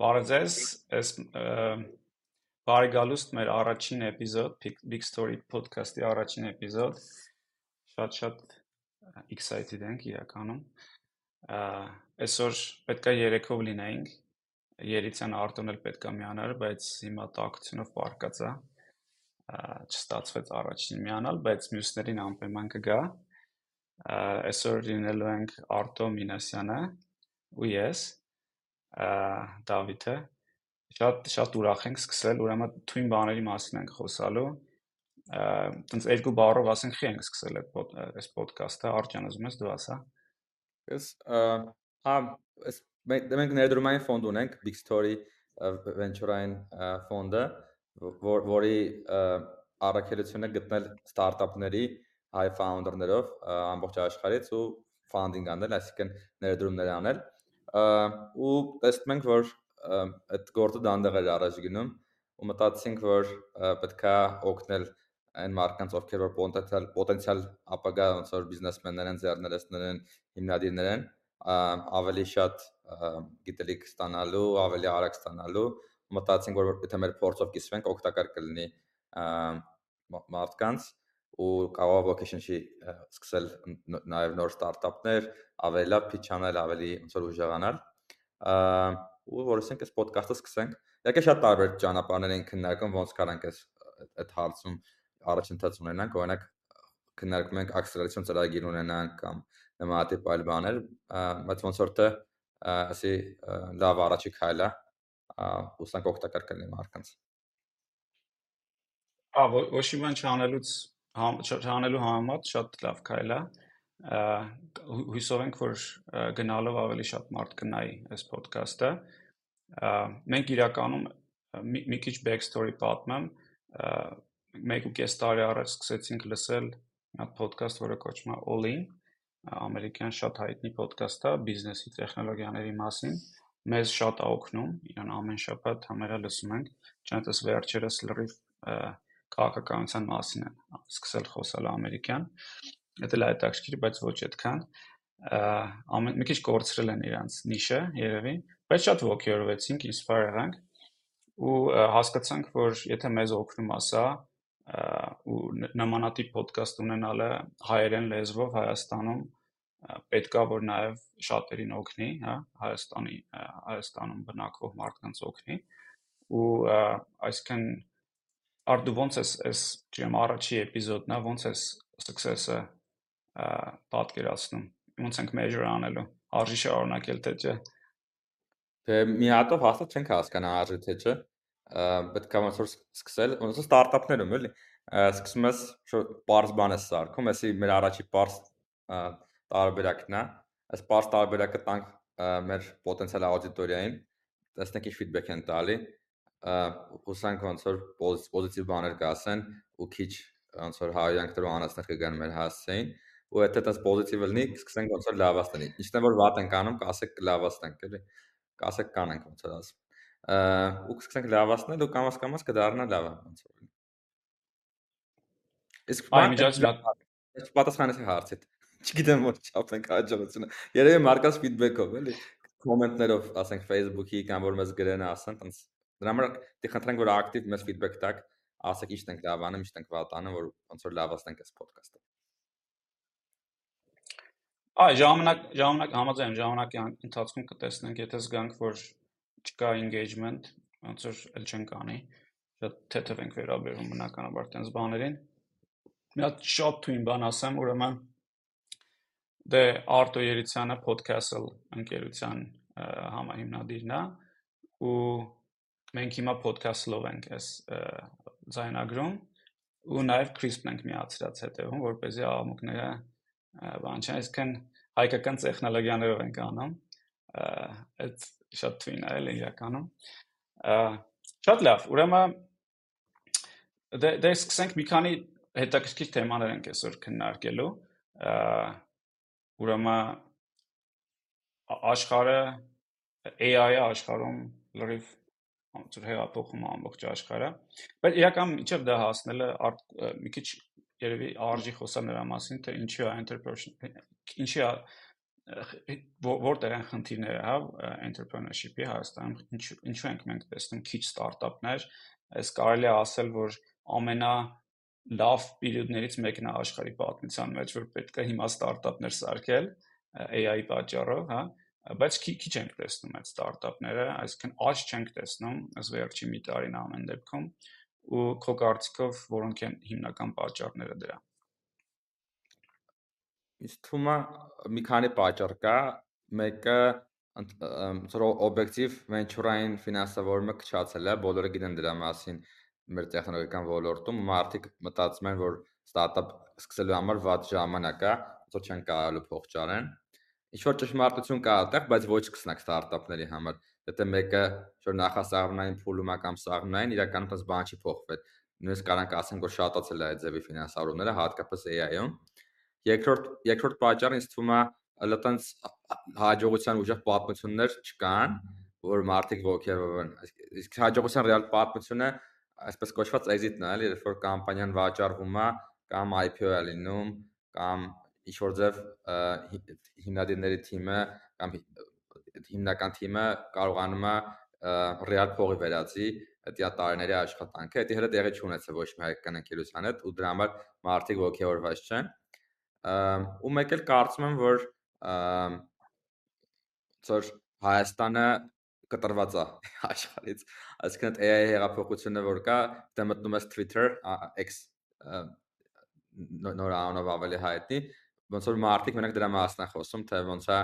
Բարև ձեզ, այս բարի գալուստ մեր առաջին էպիզոդ, Big Story podcast-ի առաջին էպիզոդ։ Շատ-շատ excited ենք իրականում։ Այսօր պետքա երեքով լինեինք։ Երիցան Արտոն էլ պետքա միանար, բայց հիմա տակությունով պարկած է։ Չստացվեց առաջին միանալ, բայց մյուսներին անպայման կգա։ Այսօր լինելու ենք Արտո Մինասյանը ու ես Դավիթը շատ շատ ուրախ ենք սկսել, ուրեմն թույն բաների մասին ենք խոսալու։ Տենց երկու բառով ասենք խի ենք սկսել այդ այս ոդկասթը, Արտյան ուզում ես դու ասա։ Ես հա ես մենք ներդրումային ֆոնդ ունենք Big Story Venture-ային ֆոնդը, որ որի առաքելությունը գտնել ստարտափների հայ ֆաունդերներով ամբողջ աշխարհից ու ֆանդինգ անել, այսինքն ներդրումներ անել ու տեսնում ենք, որ այդ գործը դանդաղ էր առաջ գնում ու մտածեցինք, որ պետքա օգնել այն մարդկանց, ովքեր որ պոտենցիալ պոտենցիալ ապագա ոնց որ բիզնեսմեններ են, ձեռներեցներ են, հիմնադիրներ են, ավելի շատ գիտելիք ստանալու, ավելի արագ ստանալու մտածեցինք, որ եթե մեր փորձով կիսվենք, օգտակար կլինի մարդկանց ու կարող vocation-ի սկսել նաև նոր ստարտափներ, ավելի լավ pitch անել, ավելի ոնց որ ուժեղանալ։ ու որոշենք այս ոդկասթը սկսենք։ Իհարկե շատ տարբեր ճանապարհներ են քննարկում, ոնց կարանք այս այդ հարցում առաջընթաց ունենանք, օրինակ քննարկում ենք acceleration ծրագիր ունենանք կամ նմանատիպ այլ բաներ, բայց ոնց որ թե ասի լավ առաջի քայլ է, ուսանք օգտակար կլինի մարդկանց։ Ահա ոչ մի բան չանելուց չանելու համեմատ շատ լավ քայլ է հույսով ենք որ գնալով ավելի շատ մարդ կնայի այս ոդկասթը մենք իրականում մի, մի քիչ backstory պատմեմ մեկ ու կես տարի առաջ սկսեցինք լսել մի հատ ոդկասթ որը կոչվում է All In ամերիկյան շատ հայտնի ոդկասթ է բիզնեսի տեխնոլոգիաների մասին մեզ շատ է օգնում իրան ամեն շաբաթ համերա լսում ենք չնայած վերջերս լրիվ քաղաքականության մասին են սկսել խոսալ ամերիկյան։ Դա էլ հետաքրքիր, բայց ոչ այդքան։ Ամեն մի քիչ կորցրել են իրանց նիշը, երևի, բայց շատ ողջորվեցինք, inspire եղանք ու հասկացանք, որ եթե մեզ օգնում ասա ու նմանատիպ ոդկաստ ունենալը հայերեն լեզվով Հայաստանում պետքա որ նաև շատերին օգնի, հա, Հայաստանի Հայաստանում բնակվող մարդկանց օգնի ու այսքան Արդ դու ոնց ես այս, չեմ առաջի էպիզոդն է, ոնց ես success-ը պատկերացնում։ Ոնց ենք measure անելու։ Արժի շարունակել թե չէ։ Դե մի հատով հաստատ չենք հասկանա արժի թե չէ։ Պետք է ոնց որ սկսել, ոնց որ ստարտափներում էլի։ Սկսում ես պարզ բան ես սարքում, էսի մեր առաջի պարզ տարբերակն է։ Այս պարզ տարբերակը տանք մեր պոտենցիալ աուդիտորիային, տեսնենք ինչ ֆիդբեք են տալի հուսանք ոնց որ պոզիտիվ բաներ կասեն ու քիչ ոնց որ հայրանքներով անասներ կգան մեր հասցեին ու եթե դա պոզիտիվ լինի, սկսենք ոնց որ լավաց տնի։ Ինչն է որ վատ ենք անում, կասեք լավաց տանք, էլի։ Կասեք կանենք ոնց որ ասում։ ու սկսենք լավացնել ու կամաց կամաց կդառնա լավը ոնց որ։ Իսկ այ միջազգային Ես պատասխանեցի հարցիդ։ Չգիտեմ որ չափ ենք հաջողությունը։ Երևի մարկած ֆիդբեքով էլի կոմենտներով, ասենք Facebook-ի կամ որ մեզ գրեն ասեն, տենց Դրա համար դի խնդրենք որ ակտիվ մեզ ֆիդբեք տաք, ասեք ինչ ենք լավ անում, ինչ ենք վատ անում, որ ոնց որ լավացնենք այս ոդկասթը։ Այ ժամանակ ժամանակ համաձայն ժամանակի ընթացքում կտեսնենք, եթե զգանք, որ չկա engagement, ոնց որ ել չենք անի, շատ թեթև ենք վերաբերում բնականաբար տենց բաներին։ Մի հատ շատ թույն բան ասեմ, ուրեմն դե Արտո Երիցյանը podcast-ը ընկերության համահիմնադիրն է ու մենք հիմա podcast-լով ենք այս ձայնագրում ու նաև CRISP-ն ենք միացրած հետևում, որ เป զի աղմուկները բան չեն, այսքան հայկական տեխնոլոգիաներով ենք անում։ Այդ շատ թույն է էլի իրականում։ Շատ լավ, ուրեմն դե դե սկսենք մի քանի հետաքրքիր թեմաներ ենք այսօր քննարկելու։ Ուրեմն աշխարհը AI-ը աշխարհում լրիվ ոնց որ հեղափոխում ամբողջ աշխարհը բայց իրական միջև դա հասնելը մի քիչ երևի արժի խոսալ նրա մասին թե ինչի է enterprise ինչի է որտեղ են խնդիրները, հա, entrepreneurship-ի Հայաստանում ինչ ինչու ենք մենք տեսնում քիչ ստարտափներ, այս կարելի է ասել, որ ամենա լավ պերիոդներից մեկն է աշխարհի պատմության մեջ, որ պետք է հիմա ստարտափներ սարքել AI-ի պատճառով, հա, բայց քիչ քիչ ենք տեսնում այդ ստարտափները, այսինքն աճ չենք տեսնում ըստ վերջի մի տարին ամեն դեպքում ու քո կարծիքով որոնք են հիմնական պատճառները դրա Ինձ թվում է մի քանի պատճառ կա, մեկը ծրո օբյեկտիվ venture-ային ֆինանսավորումը քչացել է, բոլորը գիտեն դրա մասին մեր տեխնոլոգիական ոլորտում, մարդիկ մտածում են, որ ստարտափ սկսելու համար վատ ժամանակ է, որ չեն կարողալու փող ճարեն։ Ինչ որ ճշմարտություն կա այդտեղ, բայց ոչ սկսնակ ստարտափների համար։ Եթե մեկը որ նախասահմանային փուլում է կամ սահմանային, իրականում դες բան չի փոխվել։ Նույնիսկ կարանք ասենք, որ շատացել է այդ ձևի ֆինանսավորումները, հատկապես AI-ում Երկրորդ երկրորդ պատճառը ինձ թվում է լտենց հաջողության ուժեղ պատմություններ չկան, որ մարդիկ ողջերվեն։ Իսկ հաջողության ռեալ պատմությունը այսպես կոչված exit-ն է, երբ որ կամպանիան վաճառվում է կամ IPO է լինում կամ ինչ որ ձև հիմնադիրների թիմը կամ հիմնական թիմը կարողանում է ռեալ փողի վերածի դա տարիների աշխատանքը, դա հենց տեղի չունեցել ոչ մի հայկական ընկերության հետ ու դրա համար մարդիկ ողջորված չեն ու մեկ էլ կարծում եմ, որ ծոր Հայաստանը կտրված է աշխարհից։ Այսինքն AI հեղափոխությունը որ կա, դե մտնում ես Twitter, X նոր անունով ավելի հայտնի, ոնց որ մարդիկ մենակ դրա մասն են խոսում, թե ոնց է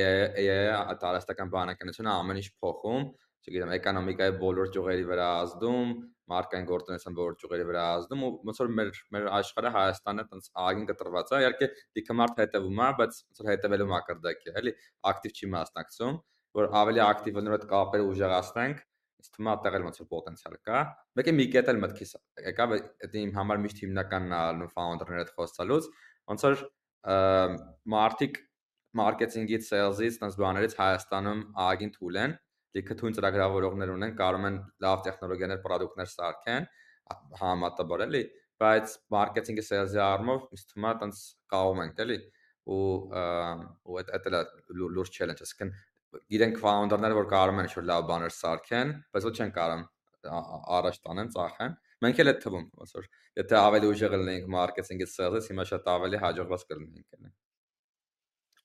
AI-ը տարածական բանականությունը ամեն ինչ փոխում, չգիտեմ, էկոնոմիկայի բոլոր ճյուղերի վրա ազդում, մարկային գործունեության բոլոր ճյուղերի վրա ազդում ու ոնց որ մեր մեր աշխարհը Հայաստանը տենց ագին կտրված է իհարկե դիքը մարդ հետևում է բայց ոնց որ հետևելու մակարդակի է էլի ակտիվ չի մասնակցում որ ավելի ակտիվ լինելու այդ կապերը ուժեղացնենք ինձ թվում է այդտեղ էլ ոնց որ պոտենցիալ կա մեկը մի կետ էլ մտքիս եկա դա իմ համար միշտ հիմնականն է ալնում ֆաունդերների հետ խոսալուց ոնց որ մարտիկ մարքեթինգից, սեյլզից, տես բաներից Հայաստանում ագին թույլ են լիքը թույն ծրագրավորողներ ունեն, կարող են լավ տեխնոլոգիաներ, product-ներ սարքեն, համատաբար էլի, բայց մարքեթինգի sales-ի առումով ինձ թվում է տենց կարող ենք էլի ու ու այդ այդ լուրջ challenge, այսինքն գիտենք founder-ները, որ կարող են ինչ-որ լավ բաներ սարքեն, բայց ոչ չեն կարող առաջ տանեն, ծախեն։ Մենք էլ այդ թվում, ոնց որ եթե ավելի ուժեղ լինենք մարքեթինգի sales-ից, հիմա շատ ավելի հաջողված կլինենք էլի։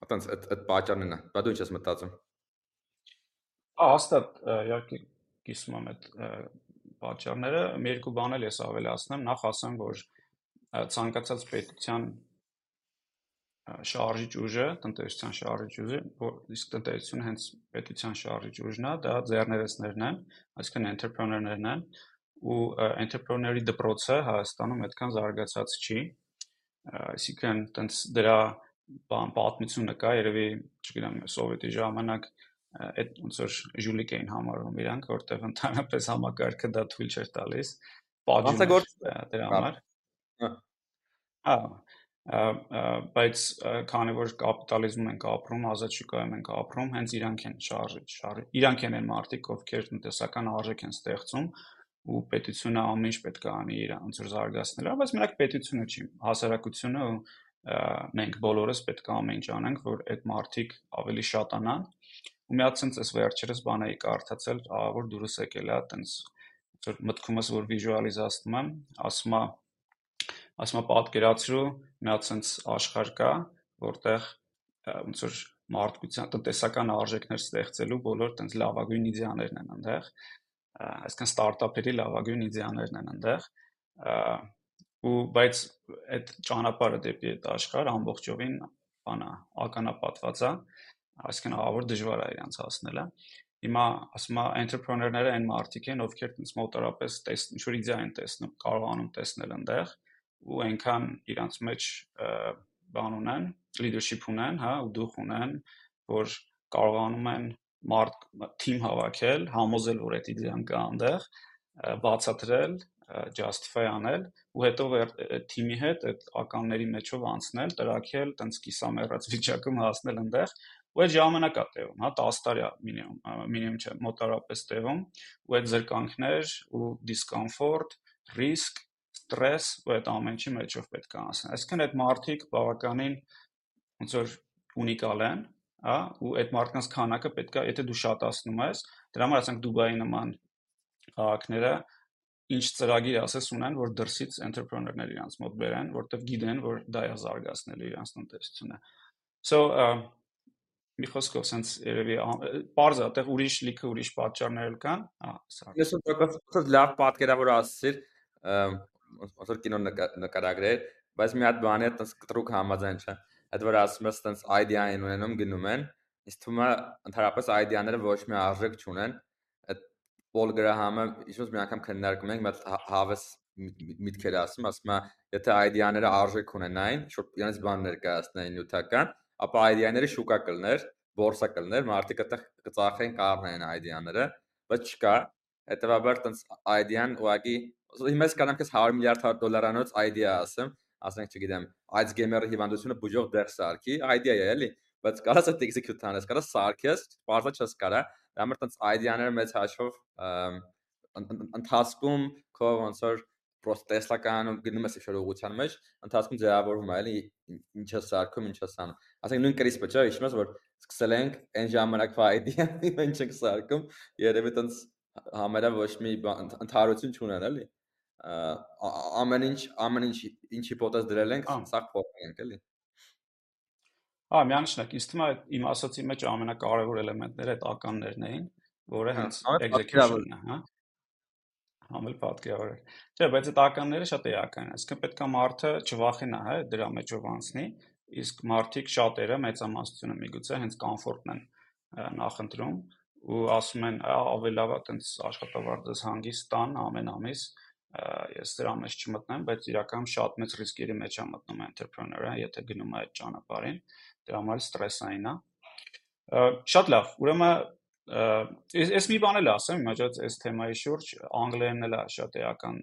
Այտենց այդ այդ պատճառն է։ Բայց դու ինչ ես մտածում հաստատ իհարկե կիսում եմ այդ պատճառները մի երկու բան էլ ես ավելացնեմ նախ ասեմ որ ցանկացած պետության շարժիչ ուժը, տնտեսության շարժիչ ուժը, որ իսկ տնտեսությունը հենց պետության շարժիչ ուժն է, դա ձեռներեցներն են, այսինքն entrepreneur-ներն են, ու entrepreneur-ի դպրոցը Հայաստանում այդքան զարգացած չի։ Այսինքն, տենց դրա բան պատմությունը կա, երևի, չգիտեմ, սովետի ժամանակ այդ ոնց որ ժուլիկ էին համարվում իրանք, որտեղ ընդհանրապես համակարգը դա թույլ չէր տալիս։ Պատժում դրա համար։ Հա։ Բայց քանի որ կապիտալիզմում ենք ապրում, ազատ շուկայում ենք ապրում, հենց իրանք են շարժի, շարժի։ Իրանք են այն մարդիկ, ովքեր տնտեսական արժեք են ստեղծում ու պետությունը ամեն ինչ պետք է անի իր որ զարգացնելը, բայց մենակ պետությունը չի, հասարակությունը ու մենք բոլորս պետք է ամեն ինչ անենք, որ այդ մարդիկ ավելի շատանան ու մի հատ sense էս վերջերս բան էի կարդացել, որ դուրս եկել է տենց որ մտքումս որ վիզուալիզացնում եմ, ասում է ասում է պատկերացրու մի հատ sense աշխարհ կա, որտեղ ոնց որ մարդկության տնտեսական արժեքներ ստեղծելու բոլոր տենց լավագույն իդեաներն են այնտեղ այսինքն ստարտափերի լավագույն իդեաներն են այնտեղ ու բայց այդ ճանապարհը դեպի այդ աշխարհ ամբողջովին բանա ականապատված է այսինքն ավոր դժվար է իրանց հասնելը։ Հիմա ասում եմ entrepreneur-ները այն մարդիկ են, ովքեր ինձ մոտորապես տեսն ինչ որ իդեա են տեսնում, կարողանում տեսնել այնտեղ ու այնքան իրանց մեջ բան ունեն, leadership ունեն, հա, ու դուխ ունեն, որ կարողանում են մարդ թիմ հավաքել, համոզել, որ այդ իդեան կա այնտեղ, բացատրել, justify անել ու հետո թիմի հետ այդ ականների մեջով անցնել, տրակել, տենց կիսամեռած վիճակում հասնել այնտեղ ու այդ ժամանակ է տևում, հա 10 տարի մինիմում, մինիմում չէ, մոտարապես տևում, ու այդ զրկանքներ ու դիսկոմֆորտ, ռիսկ, ստրես ու այդ ամենի մեջով պետք է անցնել։ Այսինքն այդ մարդիկ բավականին ոնց որ ունիկալ են, հա, ու այդ մարդկանց քանակը պետքա, եթե դու շատացնում ես, դրա համար ասենք Դուբայի նման քաղաքները ինչ ծրագիր ասես ունեն, որ դրսից entrepreneur-ներ իրանց մոտ բերեն, որտեվ գիտեն, որ դա է զարգացնել իրանց տնտեսությունը։ So, մի խոսքով sense երևի բարձ է, այդտեղ ուրիշ լիքը ուրիշ պատճառներ կան, հա, սա։ 90% լավ պատկերավոր ոնց որ կինո նկարագրեր, բայց մի հատ բանի հետ կտրուկ համաձայն չէ։ Այդ որ ասում ես տես idea-ին ունենում գնում են, իսկ թվում է ընդհանրապես idea-ները ոչ մի արժեք չունեն, Պոլ Գրահամը իշոց մի անգամ քննարկում ենք, բայց հավես միտքեր ասում, ասում է, եթե idea-ները արժեք ունենային, շուտ իրենց բան ներկայացնեին նյութական, ապա idea-ները շուկա կլներ, բորսա կլներ, մարդիկ այդտեղ կծախեն կառնեն idea-ները, բայց չկա։ Հետևաբար տենց idea-ն ուղղակի հիմա ես կանեմ քեզ 100 միլիարդ դոլարանոց idea ասեմ, ասենք չգիտեմ, այս գեյմերի հիվանդությունը բուժող դեր սարքի, idea է էլի, բայց կարաս այդ execute անես, կարաս սարքես, բարձա չես կարա, դա համար տենց idea-ները մեծ հաշվով ընթացքում քո ոնց որ պրոստը տեսլականում գնում ես ինչ-որ ուղղության մեջ, ընթացքում ձևավորվում է, էլի ինչ է սարքում, ինչ է սանում։ Ասենք նույն կրիսպը, չէ՞, հիշում ես որ սկսել ենք այն ժամանակվա idea-ի մենք ենք սարքում, երևի տենց համերա ոչ մի ընդհանրություն չունեն, էլի ամեն ինչ ամեն ինչ ինչ հիպոթեզ դրել ենք, սա փոխել ենք, էլի։ Հա, միանշանակ, ինձ թվում է իմ ասացի մեջ ամենակարևոր էլեմենտները այդ ականներն էին, որը հա, հենց execution-ն է, հա։ Համել պատկերավոր է։ Չէ, բայց այդ ականները շատ էական են։ Այսինքն պետքա մարդը չվախենա, հա, դրա մեջով անցնի, իսկ մարդիկ շատերը մեծամասնությունը միգուցե հենց կոմֆորտն են նախընտրում ու ասում են ավելի լավ է տենց աշխատավարձս հանգիստ տան ամեն ամիս ես դրա մեջ չմտնեմ, բայց իրական շատ մեծ ռիսկերի մեջ է մտնում entrepreneur-ը, եթե գնում է այդ ճանապարհին, դրա համար ստրեսային է։ Շատ լավ, ուրեմն Ես ես մի բան էլ ասեմ, իմացած այս թեմայի շուրջ անգլերենն էլ է շատ էական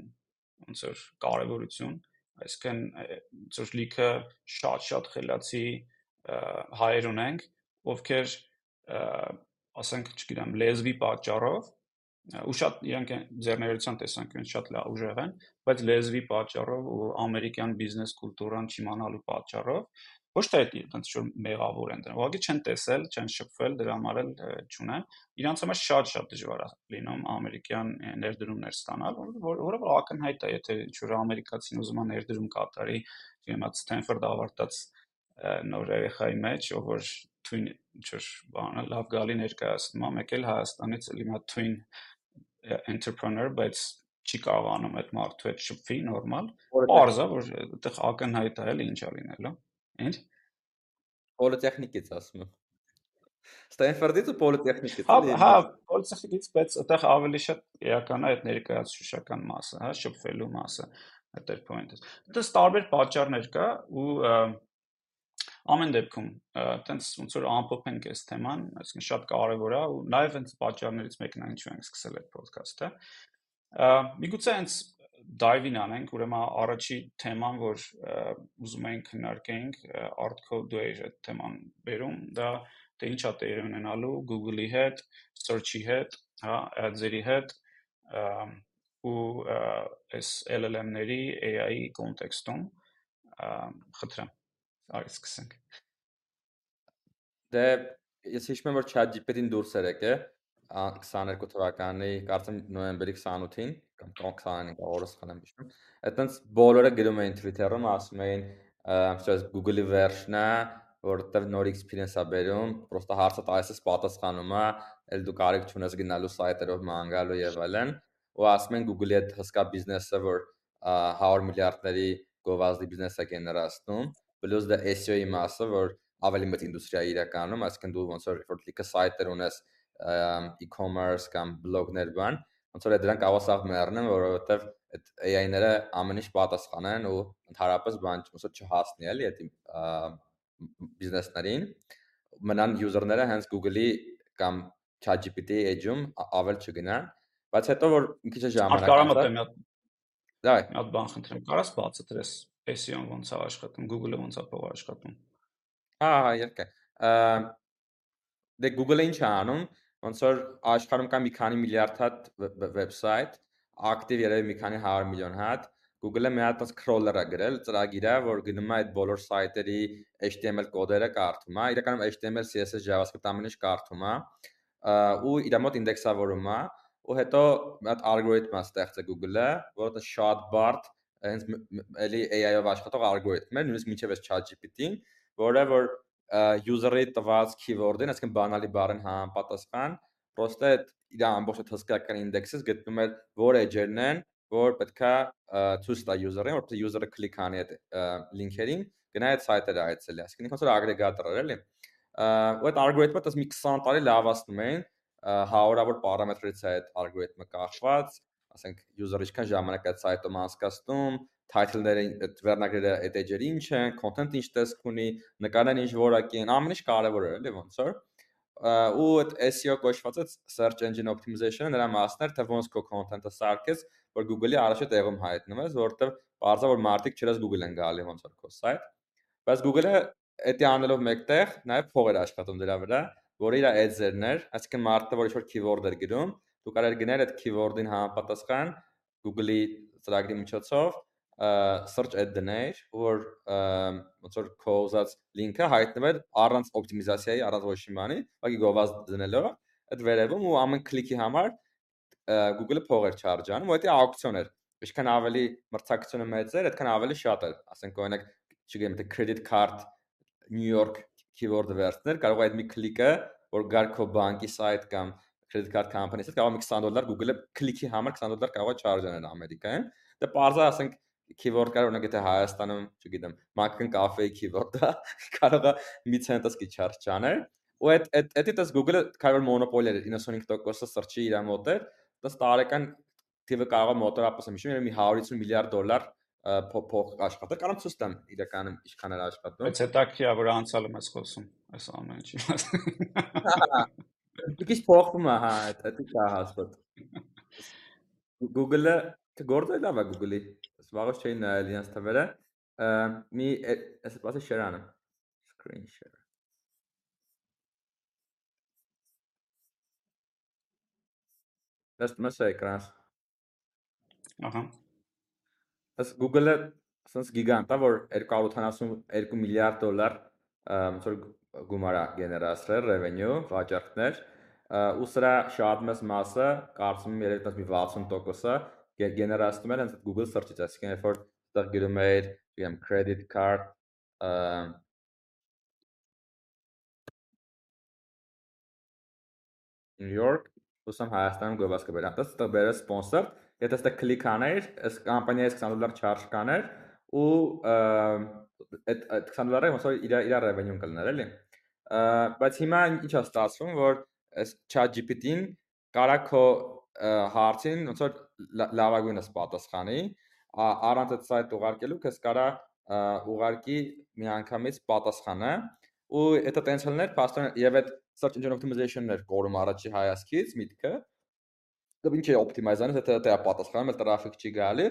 ոնց որ կարևորություն, այսինքն որ լիքը շատ-շատ խելացի հայեր ունենք, ովքեր ասենք, չգիտեմ, լեզվի պատճառով ու շատ իրանք ձեռներեցան տեսանկյունից շատ լավ ուժեղ են, բայց լեզվի պատճառով ու ամերիկյան բիզնես կուլտուրան չիմանալու պատճառով ոչ թե այդպես որ մեղավոր են դրանք, ուղղակի չեն տեսել, չեն շփվել, դրա համար էլ չունեն։ Իրանց համար շատ-շատ դժվար է լինում ամերիկյան ներդրումներ ստանալ, որը որ ակնհայտ է, եթե ինչ-որ ամերիկացին ուզում է ներդրում կատարի, չգիտեմ, Ստենֆորդ ավարտած նոր երեխայի մեջ, ով որ twin ինչ-որ բանը լավ գալի ներկայացնում մեկ էլ Հայաստանից էլի մա twin entrepreneur, բայց չի կարողանում այդ մարդու հետ շփվի նորմալ։ Պարզա որ այդտեղ ակնհայտ է էլի ինչա լինելու։ Ինչ։ Պոլիտեխնիկից ասում եմ։ Ստենֆորդից ու պոլիտեխնիկից։ Հա, հա, պոլիտեխնիկից, բայց այդտեղ ավելի շատ էական է այդ ներկայացուցչական մասը, հա, շփվելու մասը, այդ point-ը։ Դա տարբեր պատճառներ կա ու ամեն դեպքում տենց ոնց որ ամփոփենք այս թեման, այսինքն շատ կարևոր է ու նաև այս պատճառներից մեկն է ինչու ենք սկսել այդ ոդքասթը։ Միգուցե հենց dive-ին անենք, ուրեմն առաջի թեման, որ ուզում ենք քննարկենք, Artco դու ես այդ թեման բերում, դա թե ինչա տեղ ունենալու Google-ի հետ, search-ի հետ, հա, ads-երի հետ, ու այս LLM-ների AI-ի կոնտեքստում խնդրեմ արի սկսենք դե ես հիշում եմ որ ChatGPT-ին դուրս էր եկել 22 թվականի կարծեմ նոյեմբերի 28-ին կամ 25-ին օրը սխալ եմ հիշում այդտենց բոլորը գրում էին Twitter-ում ասում էին այսպես Google-ի version-ը որտեղ նոր experience է բերում, պրոստը հարցը տալիս ես պատասխանում է, ել դու կարիք չունես գնալու սայթերով մանգալու եւ այլն, ու ասում են Google-ի այդ հսկա բիզնեսը, որ 100 միլիարդների գովազդի բիզնես է գեներացնում, plus դա SEO-ի մասը, որ ավելի մեծ ինդուստրիա իրականում, այսինքն դու ոնց որ որ լիքը սայթեր ունես e-commerce կամ բլոգներ բան, ոնց որ դրանք ավասավ մեռնեն, որովհետև այդ AI-ները ամեն ինչ պատասխանեն ու ընդհանրապես բան ոնց որ չհասնի էլի այդ բիզնեսներին մնան user-ները հենց Google-ի կամ ChatGPT-ի edge-ում ավել չգնան, բայց հետո որ մի քիչ ժամանակ Կարամ մտեմ մի հատ Դա մի հատ բան խնդրեմ, կարաս բացատրես SEO-ն ոնց է աշխատում, Google-ը ոնց է փող աշխատում։ Հա, երկե։ Դե Google-ը ինչ է անում, ոնց որ աշխարհում կա մի քանի միլիարդ հատ վեբսայթ, ակտիվ երևի մի քանի 100 միլիոն հատ, Google-ը մի հատ crawler է գրել, ծրագիր է, որ գնում է այդ բոլոր սայթերի HTML կոդերը կարդում է, իրականում HTML, CSS, JavaScript ամեն ինչ կարդում է, ու իր մոտ ինդեքսավորում է, ու հետո մի հատ ալգորիթմ է ստեղծել Google-ը, որը շատ բարդ հենց էլի AI-ով աշխատող ալգորիթմ է, նույնիսկ միջև էս ChatGPT-ին, որը որ user-ի տված keyword-ին, այսինքն բանալի բառին համապատասխան, պրոստը իր ամբողջ հսկայական ինդեքսից գտնում էր որ edge-երն են, որ պետքա ցույց տա user-ին, որպեսզի user-ը կլիկ անի այդ լինքերին, գնա այդ սայթերը այցելի, այսինքն ինքնից որ էր, էլի։ Ու այդ ալգորիթմը դες մի 20 տարի լավացնում էին, հարյուրավոր պարամետրից է այդ ալգորիթմը կախված, ասենք user-ը ինչքան ժամանակ այդ սայթում անցկացնում, title-ները, վերնագրերը, այդ edge-երը ինչ են, content-ը ինչ տեսք ունի, նկարները ինչ որակի են, ամեն ինչ կարևոր է, էլի ոնց որ ու այդ SEO կոչված է search engine optimization-ը նրա մասն էր, թե ոնց քո content-ը սարքես, որ Google-ի առաջի տեղում հայտնվես, որովհետև բարձա որ մարդիկ չրես Google են գալի ոնց որ քո սայթ։ Բայց Google-ը էդի անելով մեկտեղ նաև փող էր աշխատում դրա վրա, որը իր ads-երն էր, այսինքն մարդը որ ինչ-որ keyword էր գրում, դու կարող ես գնել այդ keyword-ին համապատասխան Google-ի ծրագրի միջոցով search ad դներ, որ ոնց որ քո ուզած լինքը հայտնվեր առանց օպտիմիզացիայի, առանց ոչ մի բանի, ուղղակի գովազ դնելով, այդ վերևում ու ամեն քլիքի համար Google-ը փող էր չարժանում, ու դա աուկցիոն էր։ Ինչքան ավելի մրցակցությունը մեծ էր, այդքան ավելի շատ էր։ Ասենք օրինակ, չգիտեմ, թե credit card New York keyword-ը վերցներ, կարող է այդ մի քլիկը, որ գար քո բանկի սայթ կամ credit card company-ից հետ կարող է 20 դոլար Google-ը քլիքի համար 20 դոլար կարող է charge անել Ամերիկայում։ դե Դա parza ասենք keyword կար օրինակ եթե Հայաստանում, չգիտեմ, Mac-ն cafe-ի keyword-ը կարող է մի ցենտսկի charge անել։ Ու այդ այդ այդ դիտես Google-ը կարող մոնոպոլիա 95%-ը սրճի իր մոտ է, դա տարեկան թիվը կարող է մոտավորապես միշտ մի 150 միլիարդ դոլար փող աշխատել, կարող ցույց տամ իրականում ինչքան էր աշխատում։ Բայց հետաքրքիր է, որ անցյալում ես խոսում այս ամեն ինչի մասին։ Դուք իսկ փոխվում է, հա, դա դա հաստատ։ Google-ը գործը լավ է Google-ի։ Վաղուց չէին նայել իրենց թվերը։ Մի այսպես ասած շերանը screen share Նստում ես էկրանս։ Ահա։ Աս Google-ը ասես գիգանտ է, որ 282 միլիարդ դոլար ոնց որ գումար է գեներացրել revenue, վաճառքներ, ու սրա շատ մեծ մասը, կարծում եմ երեք մի 60%-ը գեներացնում էր հենց Google search-ից, այսինքն երբ որ այդտեղ գրում էր, իմ credit card, New York Ուսամ Հայաստանում գովաս կբեր։ Այդպես ստեղ բերել սպոնսոր, եթե ստեղ կլիկ աներ, այս կամպանիայից 20 դոլար չարժ կաներ ու այդ այդ 20 դոլարը ոնց որ իր իր revenue-ն կլներ, էլի։ Բայց հիմա ինչ է ստացվում, որ այս ChatGPT-ին կարա քո հարցին ոնց որ լավագույնս պատասխանի, առանց այդ սայթ ուղարկելու քեզ կարա ուղարկի միանգամից պատասխանը ու դա տենց հլներ, փաստորեն եւ այդ search engine optimization-ներ կորում առաջի հայացքից միտքը դու ինչ է օպտիմայզանը դա դա պատասխանում է տրաֆիկ չի գալի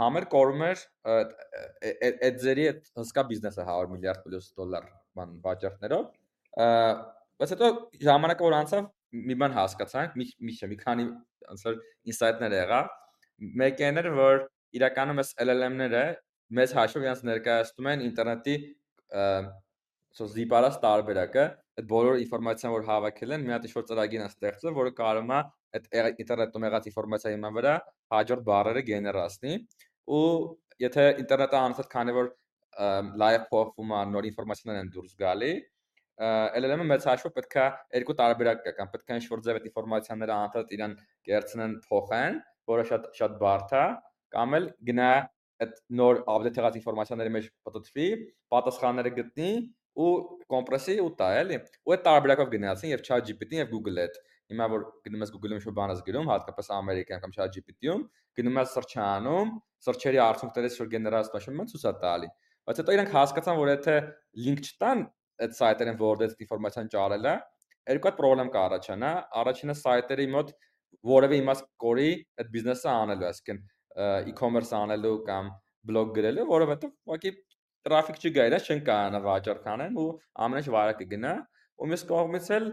համեր կորում էր այդ ձերի այդ հսկա բիզնեսը 100 միլիարդ պլյուս դոլար բան վաճառքներով բայց հետո ժամանակը որ անցավ մի բան հասկացանք մի մի մի քանի ոնց որ ինսայթներ եղավ մեկն էր որ իրականում էս LLM-ները մեծ հաշվով իրենց ներկայացնում են ինտերնետի սո զիպարած տարբերակը այդ բոլոր ինֆորմացիան որ հավաքել են մի հատ ինչ-որ ծրագիր են ստեղծել, որը կարող է այդ ինտերնետում եղած ինֆորմացիայի հիման վրա հաջորդ բառերը գեներացնի ու եթե ինտերնետը անընդհատ քանի որ լայվ փոխվում է նոր ինֆորմացիաներ են դուրս գալի LLM-ը մեծ հաշվով պետքա երկու տարբերակ կա կամ պետքա ինչ-որ ձև այդ ինֆորմացիաները անընդհատ իրան կերցնեն փոխեն, որը շատ շատ բարդ է, կամ էլ գնա այդ նոր update եղած ինֆորմացիաների մեջ պատտվի, պատասխանները գտնի ու կոմպրեսի ու տա էլի ու այդ տարբերակով գնացին եւ ChatGPT-ին եւ Google-ը այդ հիմա որ գնում ես Google-ում ինչ-որ բան ես գրում հատկապես ամերիկայում կամ ChatGPT-ում գնում ես սրճանում սրճերի արդյունքներից որ գեներացված շփում են ցույց տալի բայց հետո իրանք հասկացան որ եթե link չտան այդ որտեղ այդ ինֆորմացիան ճարել է երկու հատ խնդրեմ կառաջանա առաջինը սայթերի մոտ որևէ իմաստ կորի այդ բիզնեսը անելու այսինքն e-commerce անելու կամ բլոգ գրելու որովհետեւ ուղղակի տրաֆիկ չգա իրա չեն կարողանա վաճառք անեն ու ամեն ինչ վարակը գնա ու մյուս կողմից էլ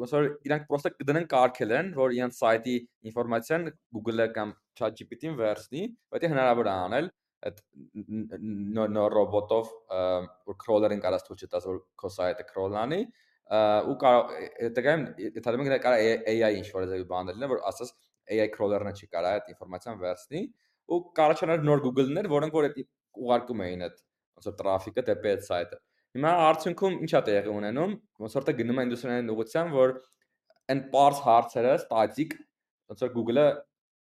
ոնց որ իրանք պրոստը կդնեն կարգել են, որ իրենց սայթի ինֆորմացիան Google-ը կամ ChatGPT-ին վերցնի, բայց հնարավոր է անել այդ նոր ռոբոտով որ crawler-ին կարաս ցույց տաս որ քո սայթը crawl-անի ու կարող եթե մենք կարա AI ինչ որ ձեւի բաներ լինեն որ ասած AI crawler-ը չի կարա այդ ինֆորմացիան վերցնի ու կարողանալ նոր Google-ներ, որոնք որ այդ ուղարկում էին այդ ոնց որ տրաֆիկը դեպի այդ սայթը Հիմա արդյունքում ի՞նչ է տեղի ունենում, ոնց որ դա գնում է ինդուստրիային ուղղությամբ, որ այն parse հարցերը static ոնց որ Google-ը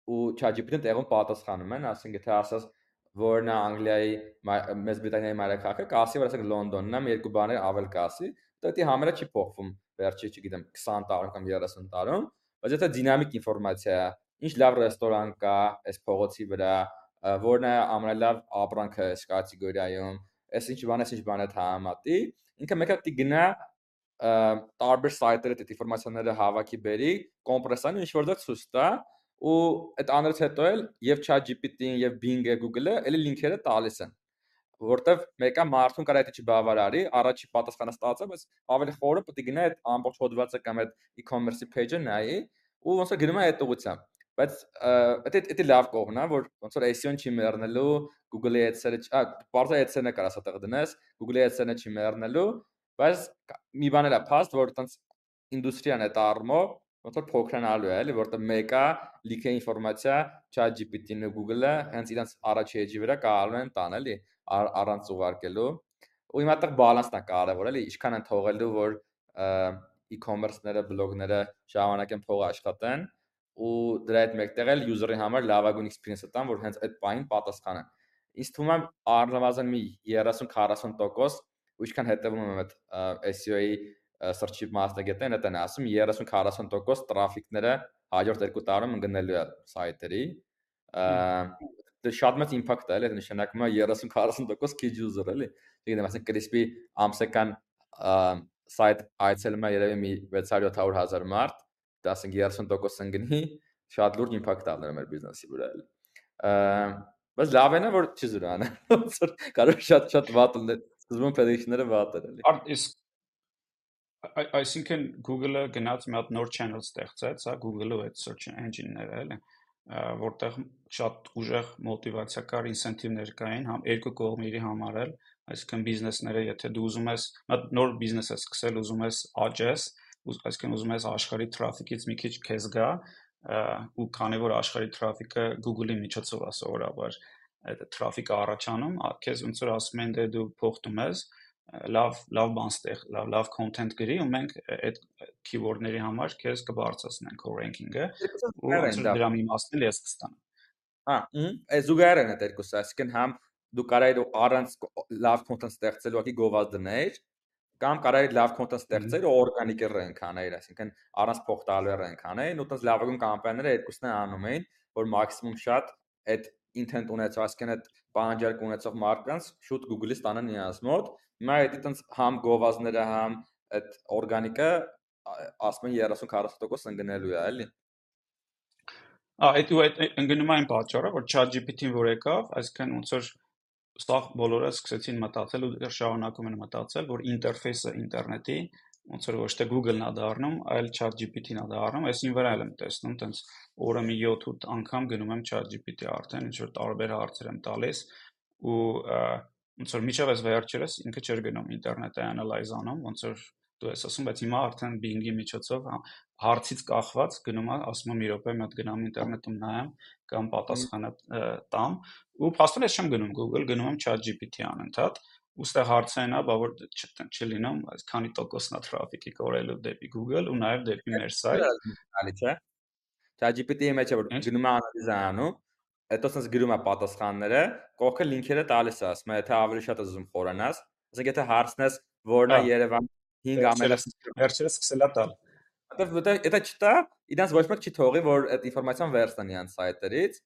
ու ChatGPT-ն տեղում պատասխանում են, ասենք եթե ասած որն է Անգլիայի Մեծ Բրիտանիայի մայրաքաղաքը, կասի որ ասենք Լոնդոնն է, երկու բաներ ավել կասի, դա դի համարը չի փոխվում վերջի, չգիտեմ, 20 տարում կամ 30 տարում, բայց եթե դինամիկ ինֆորմացիա է, ինչ լավ ռեստորան կա այս փողոցի վրա, որն է ամենալավ ապրանքը այս կատեգորիայում, այս ինչ բան է, ինչ բան է համատի, ինքը մեկը պիտի գնա տարբեր սայթերը այդ ինֆորմացիաները հավաքի բերի, կոմպրեսանի ինչ որ դա ցույց տա ու այդ աներից հետո էլ եւ ChatGPT-ին եւ Bing-ը, Google-ը էլի լինքերը տալիս են որտեվ մեկը մարդուն կարա դա չբավարարի, առաջի պատասխանը ստացա, բայց ավելի խորը պետք է գնա այդ ամբողջ հոդվածը կամ այդ e-commerce-ի page-ը նայի ու ոնց որ գնում է այդ ուղղությամբ բայց դա դա լավ կողմն է որ ոնց որ SEO-ն չի մեռնելու Google-ի AdSense-ը, ա, բարձր AdSense-ը կարաս այդտեղ դնես, Google-ի AdSense-ը չի մեռնելու, բայց մի բան էլ է փաստ, որ տենց ինդուստրիան է տառմով ոնց որ փոքրանալու է, էլի, որտեղ մեկը լիքը ինֆորմացիա ChatGPT-ն ու Google-ը հենց իրենց առաջի էջի վրա կարողանում են տան, էլի, առանց ուղարկելու։ Ու հիմա այդտեղ բալանսն է կարևոր, էլի, ինչքան են թողելու, որ e-commerce-ները, բլոգները ժամանակ են փող աշխատեն ու դրա հետ մեկտեղ էլ user-ի համար լավագույն experience-ը տան, որ հենց այդ բանին պատասխանեն։ Ինձ թվում է առնվազն մի 30-40% ու ինչքան հետևում եմ այդ SEO-ի search-ի մասնագետեն, դա են ասում 30-40% տրաֆիկները հաջորդ երկու տարում ընկնելու է սայթերի։ Դա շատ մեծ impact է, էլի, նշանակում է 30-40% քիչ user էլի։ Չգիտեմ, ասենք Crispy ամսական սայթ այցելում է երևի մի 600-700 հազար մարդ, դա ասենք 30% ընկնի, շատ լուրջ impact ալներ մեր բիզնեսի վրա էլի։ Բայց լավ է նա որ չի որ կարող շատ շատ վատ լինել։ Սկզբում prediction-ները վատ էր էլի։ իսկ այսինքն Google-ը գնաց մի հատ նոր channel ստեղծեց, հա, Google-ը այդ search engine-ները էլի որտեղ շատ ուժեղ մոտիվացիա կար, ինսենտիվներ կային, համ երկու կողմերի համար էլ, այսինքն բիզնեսները, եթե դու ուզում ես նոր բիզնես ես սկսել, ուզում ես աճես, այսինքն ուզում ես աշխարհի տրաֆիկից մի քիչ քեզ գա, ու քանի որ աշխարհի տրաֆիկը Google-ի միջոցով է սովորաբար այդ տրաֆիկը առաջանում, քեզ ոնց որ ասում են դե դու փոխտում ես, լավ լավ բան ստեղ, լավ լավ content գրի ու մենք այդ keyword-ների համար քեզ կբարձրացնենք քո ranking-ը ու դրա մի մասն էլ ես կստանամ։ Հա, ըհը, զուգահեռ են այդ երկուսը, այսինքն համ դու կարայր առանց լավ content ստեղծելու ակի գովազ դներ, կամ կարայի լավ content ստեղծել ու օրգանիկ rank անել, այսինքն առանց փող տալու rank անել, ու տես լավագույն կամպանիաները երկուսն են անում էին, որ մաքսիմում շատ այդ intent ունեցող, այսինքն այդ պահանջարկ ունեցող մարդկանց շուտ Google-ից տանեն իրancs մոտ։ Հիմա այդ տենց համ գովազները, համ այդ օրգանիկը ասում են 30-40% ընկնելու է, էլի։ Ա, այդ ու այդ ընկնում այն պատճառը, որ ChatGPT-ն որ եկավ, այսինքն ոնց որ սա բոլորը սկսեցին մտածել ու շարունակում են մտածել, որ ինտերֆեյսը ինտերնետի ոնց որ ոչ թե Google-ն է դառնում, այլ ChatGPT-ն է դառնում, այսին վրա եմ տեսնում, տենց օրը մի 7-8 անգամ գնում եմ ChatGPT արդեն, ինչ որ տարբեր հարցեր եմ տալիս ու ոնց որ միջև այս վերջերս ինքը չէր գնում ինտերնետը analyze անում, ոնց որ դու ես ասում, բայց հիմա արդեն Bing-ի միջոցով հա, հարցից կախված գնում եմ, ասում եմ մի րոպե մի հատ գնամ ինտերնետում նայեմ կամ պատասխանը տամ ու փաստորեն ես չեմ գնում Google, գնում եմ ChatGPT անընդհատ ուստեղ հարցային է, բա որ չլինում, այս քանի տոկոսն է տրաֆիկի կորելու դեպի Google ու նաև դեպի մեր սայթ։ Ալի չէ։ ChatGPT-ի մեջ է որ գնում է անալիզ անում, հետո sense գրում է պատասխանները, կողքը լինքերը տալիս է, ասում է, եթե ավելի շատ ուզում խորանաս, ասենք եթե հարցնես որն է Երևան 5 ամենը վերջերս սկսել է տալ։ Որտեղ դա չտա, իրանց ոչ մեկ չի թողի, որ այդ ինֆորմացիան վերցնեն իրանց սայթերից,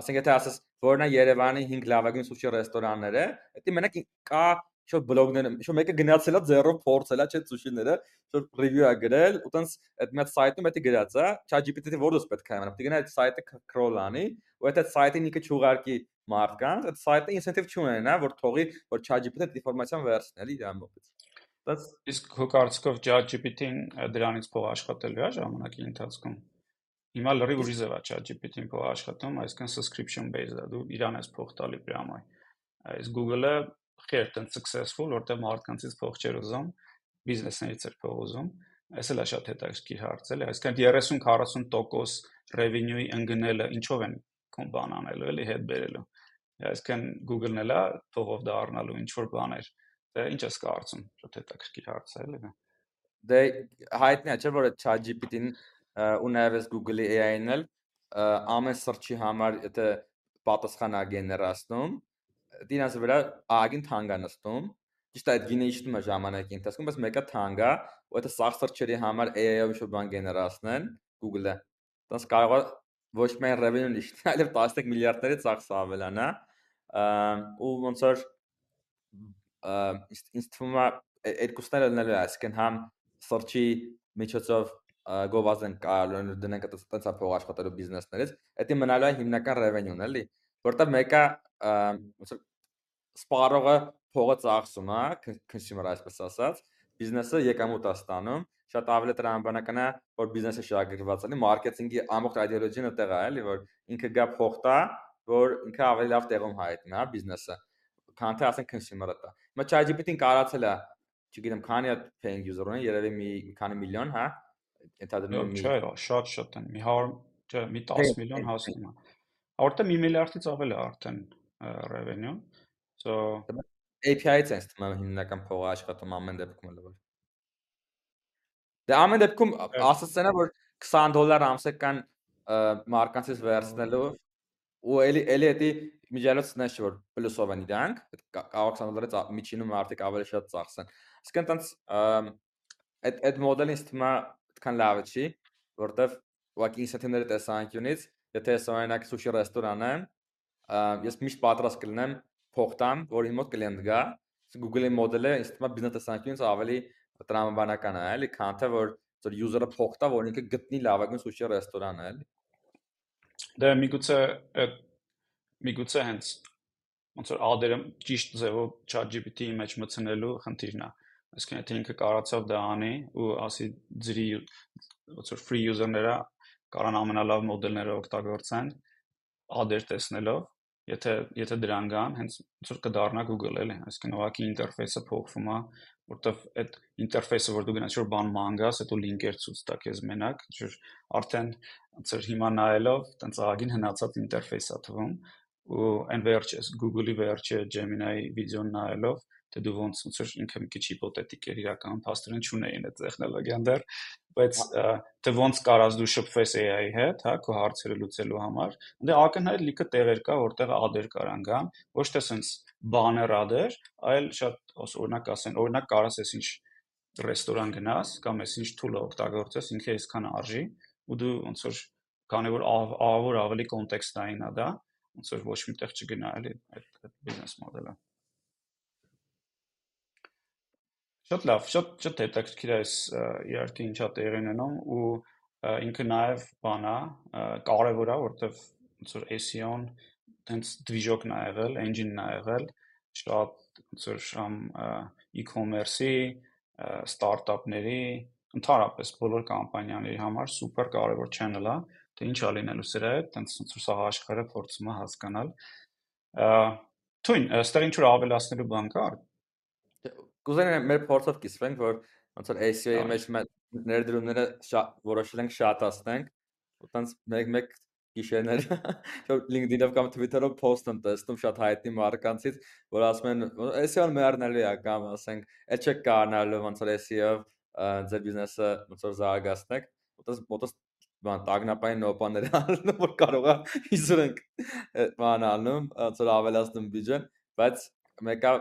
ասենք եթե ասես որն է Երևանի 5 լավագույն սուշի ռեստորանները, դա մենակ կա շո բլոգներ, շո մեկը գնացել է ձեռով փորձել է չէ սուշիները, շո ռիվյու է գրել, ու տենց այդ մեծ սայթում դա գրած է, ChatGPT-ի որոս պետք է ամանա, պետք է գնա այդ սայթը crawl անի, ու այդ սայթին ինքը չուղարկի մարդկանց, այդ սայթը ինսենտիվ չունենա, որ թողի որ ChatGPT-ը ինֆորմացիան վերցնի, էլի իր ամբողջ։ That's իսկ քո կարծիքով ChatGPT-ին դրանից փող աշխատելու է ժամանակի ընթացքում։ Հիմա լրիվ ուրիշ ձև է ChatGPT-ին փող աշխատում, այսինքն subscription based է, դու իրան ես փող տալի պրամայ։ Այս Google-ը խեր տեն successful, որտեղ մարդկանցից փող չեր ուզում, բիզնեսներից էր փող ուզում։ Այս էլ է շատ հետաքրքիր հարց էլի, այսինքն 30-40% revenue-ի ընկնելը ինչով են կոմբան անելու էլի հետ բերելու։ Այսինքն Google-ն էլա փողով դառնալու ինչ որ բաներ։ Դե ինչ ես կարծում, շատ հետաքրքիր հարց է էլի։ Դե հայտնի է չէ՞ որ ChatGPT-ն ու նաև էս Google-ի AI-ն էլ ամեն search-ի համար եթե պատասխան ա գեներացնում, դինաս վրա ագին թանգ է նստում Ճիշտ այդ գինը իշտում է ժամանակի ընթացքում, բայց մեկը թանկ է, ու այդ սաղ search-երի համար AI-ով ինչ-որ բան գեներացնեն Google-ը։ Դրանց կարող է ոչ միայն revenue-ն իշտի, այլև 13 միլիարդների ծախսը ավելանա։ ու ոնց որ ինձ թվում է երկուսները լինելու է, այսինքն համ search-ի միջոցով գովազդեն կարողանալու դնենք այդպես փող աշխատելու բիզնեսներից, դա մնալու է հիմնական revenue-ն, էլի, որտեղ մեկը ոնց որ սպառողը փողը ծախսում է, consumer այսպես ասած, բիզնեսը եկամուտ է ստանում, շատ ավելի տրամաբանական է, որ բիզնեսը շահագրգռված լինի, մարքեթինգի ամբողջ իդեոլոգիան այդտեղ է, էլի, որ ինքը գա փող տա, որ ինքը ավելի լավ տեղում հայտնի, հա, բիզնեսը, քան թե ասենք consumer-ը տա։ Հիմա ChatGPT-ին կարացել է, չգիտեմ, քանի է paying user ունեն, երևի մի քանի միլիոն, հա, եմ մի Չէ, շատ շատ են, մի 100, չէ, մի 10 միլիոն հասնում է։ Որտե մի միլիարդից ավել է արդեն revenue So API-ից են ստում հիմնական փողը աշխատում ամեն դեպքում որ։ Դե ամեն դեպքում ասացնա որ 20 դոլար ամսական մարկանցից վերցնելով ու էլի էլի էդի միջալոցն է որ պլյուսով են իրանք, կարող 20 դոլարից միջինում արդյոք ավելի շատ ծախսեն։ Իսկ այնտենց այդ այդ մոդելին ստումա այդքան լավը չի, որտեվ ուղղակի ինսենտիվների տեսանկյունից, եթե ես օրինակ սուշի ռեստորան եմ, ես միշտ պատրաստ կլինեմ փող տամ, որ իմ մոտ կլիենտ գա, Google-ի մոդելը ինձ թվում է բիզնես տեսանկյունից ավելի տրամաբանական է, էլի, քան թե որ որ user-ը փող տա, որ ինքը գտնի լավագույն սուշի ռեստորանը, էլի։ Դե միգուցե միգուցե հենց ոնց որ ադերը ճիշտ ձևով ChatGPT-ի մեջ մտցնելու խնդիրն է։ Այսինքն եթե ինքը կարողացավ դա անի ու ասի ձրի ոնց որ free user-ները կարան ամենալավ մոդելները օգտագործեն ադեր տեսնելով եթե եթե դրան գան, հենց ոնց որ կդառնա Google էլի, այսինքն ուղղակի ինտերֆեյսը փոխվում է, որտեվ այդ ինտերֆեյսը, որ դու գնաս որ բան մանգաս, հետո լինկեր ցույց տա քեզ մենակ, որ արդեն ոնց որ հիմա նայելով, տենց ահագին հնացած ինտերֆեյս է թվում, ու այն վերջը Google-ի վերջը Gemini վիդեոն նայելով թե դու ոնց ոնց որ ինքը մի քիչ հիպոթետիկ էր իրական փաստորեն չունեին այդ տեխնոլոգիան դեռ բայց թե ոնց կարաս դու շփվես AI-ի հետ, հա, քո հարցերը լուծելու համար, դե ակնհայտ լիքը տեղեր կա, որտեղ ադեր կարան գան, ոչ թե sense բաներ ադեր, այլ շատ օրինակ ասեն, օրինակ կարաս ես ինչ ռեստորան գնաս կամ ես ինչ tool-ը օգտագործես, ինքը այսքան արժի, ու դու ոնց որ քանի որ ավոր ավելի կոնտեքստային է դա, ոնց որ ոչ միտեղ չգնա էլի այդ բիզնես մոդելը։ Շատ լավ, շատ շատ հետաքրքիր է այս իհարկե ինչա տեղի ունենում ու ինքը նաև բանա կարևոր է, որովհետև ոնց որ SEO-ն հենց դվիժոկն ա եղել, engine-ն ա եղել, շատ ոնց որ շամ e-commerce-ի, ստարտափների, ընդհանրապես բոլոր կամպանիաների համար սուպեր կարևոր channel է, թե ինչ ա լինելու սրա հետ, հենց ոնց որ սա աշխարհը փորձում է հասկանալ։ Թույն, ըստեղ ինչ որ ավելացնելու բան կա Կուզենամ մեր փորձով կիսվենք, որ ոնց որ SEO-ի մեջ ներդրումները որոշել ենք շատացնենք, որտենց մեկ-մեկ գիշերներ որ LinkedIn-ով կամ Twitter-ով post եմ տեսնում շատ հայտնի մարկանցից, որ ասում են SEO-ն մեռնելու է կամ ասենք, այդ չեք կարողանալու ոնց որ SEO-ով ձեր բիզնեսը ոնց որ զարգացնեք, որտես մոտս բան տագնապային նոպաներ անում, որ կարող է իզրենք բան անում, ոնց որ ավելացնում բյուջեն, բայց մեկը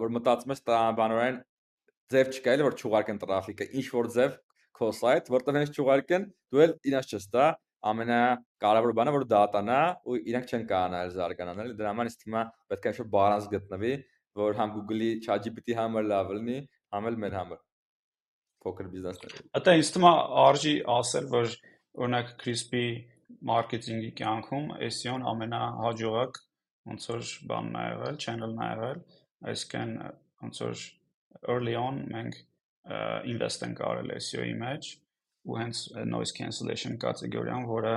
որ մտածում ես տրամաբանորեն ձև չկա էլի որ չուղարկեն տրաֆիկը ինչ որ ձև քո սայթ որտեղ հենց չուղարկեն դու էլ իրաց չես տա ամենա կարևոր բանը որ դատանա ու իրանք չեն կանալ զարգանան էլի դրա համար թվում է պետք է ինչ-որ բալանս գտնվի որ համ Google-ի ChatGPT համար լավ լինի համ էլ մեր համար փոքր բիզնեսներ Ատա ինձ թվում է արժի ասել որ օրինակ CRISP-ի մարքեթինգի կյանքում SEO-ն ամենահաջողակ ոնց որ բանն ա եղել, channel-ն ա եղել այսինքն ոնց որ early on մենք invest ենք արել SEO-ի մեջ ու հենց noise cancellation կատեգորիան, որը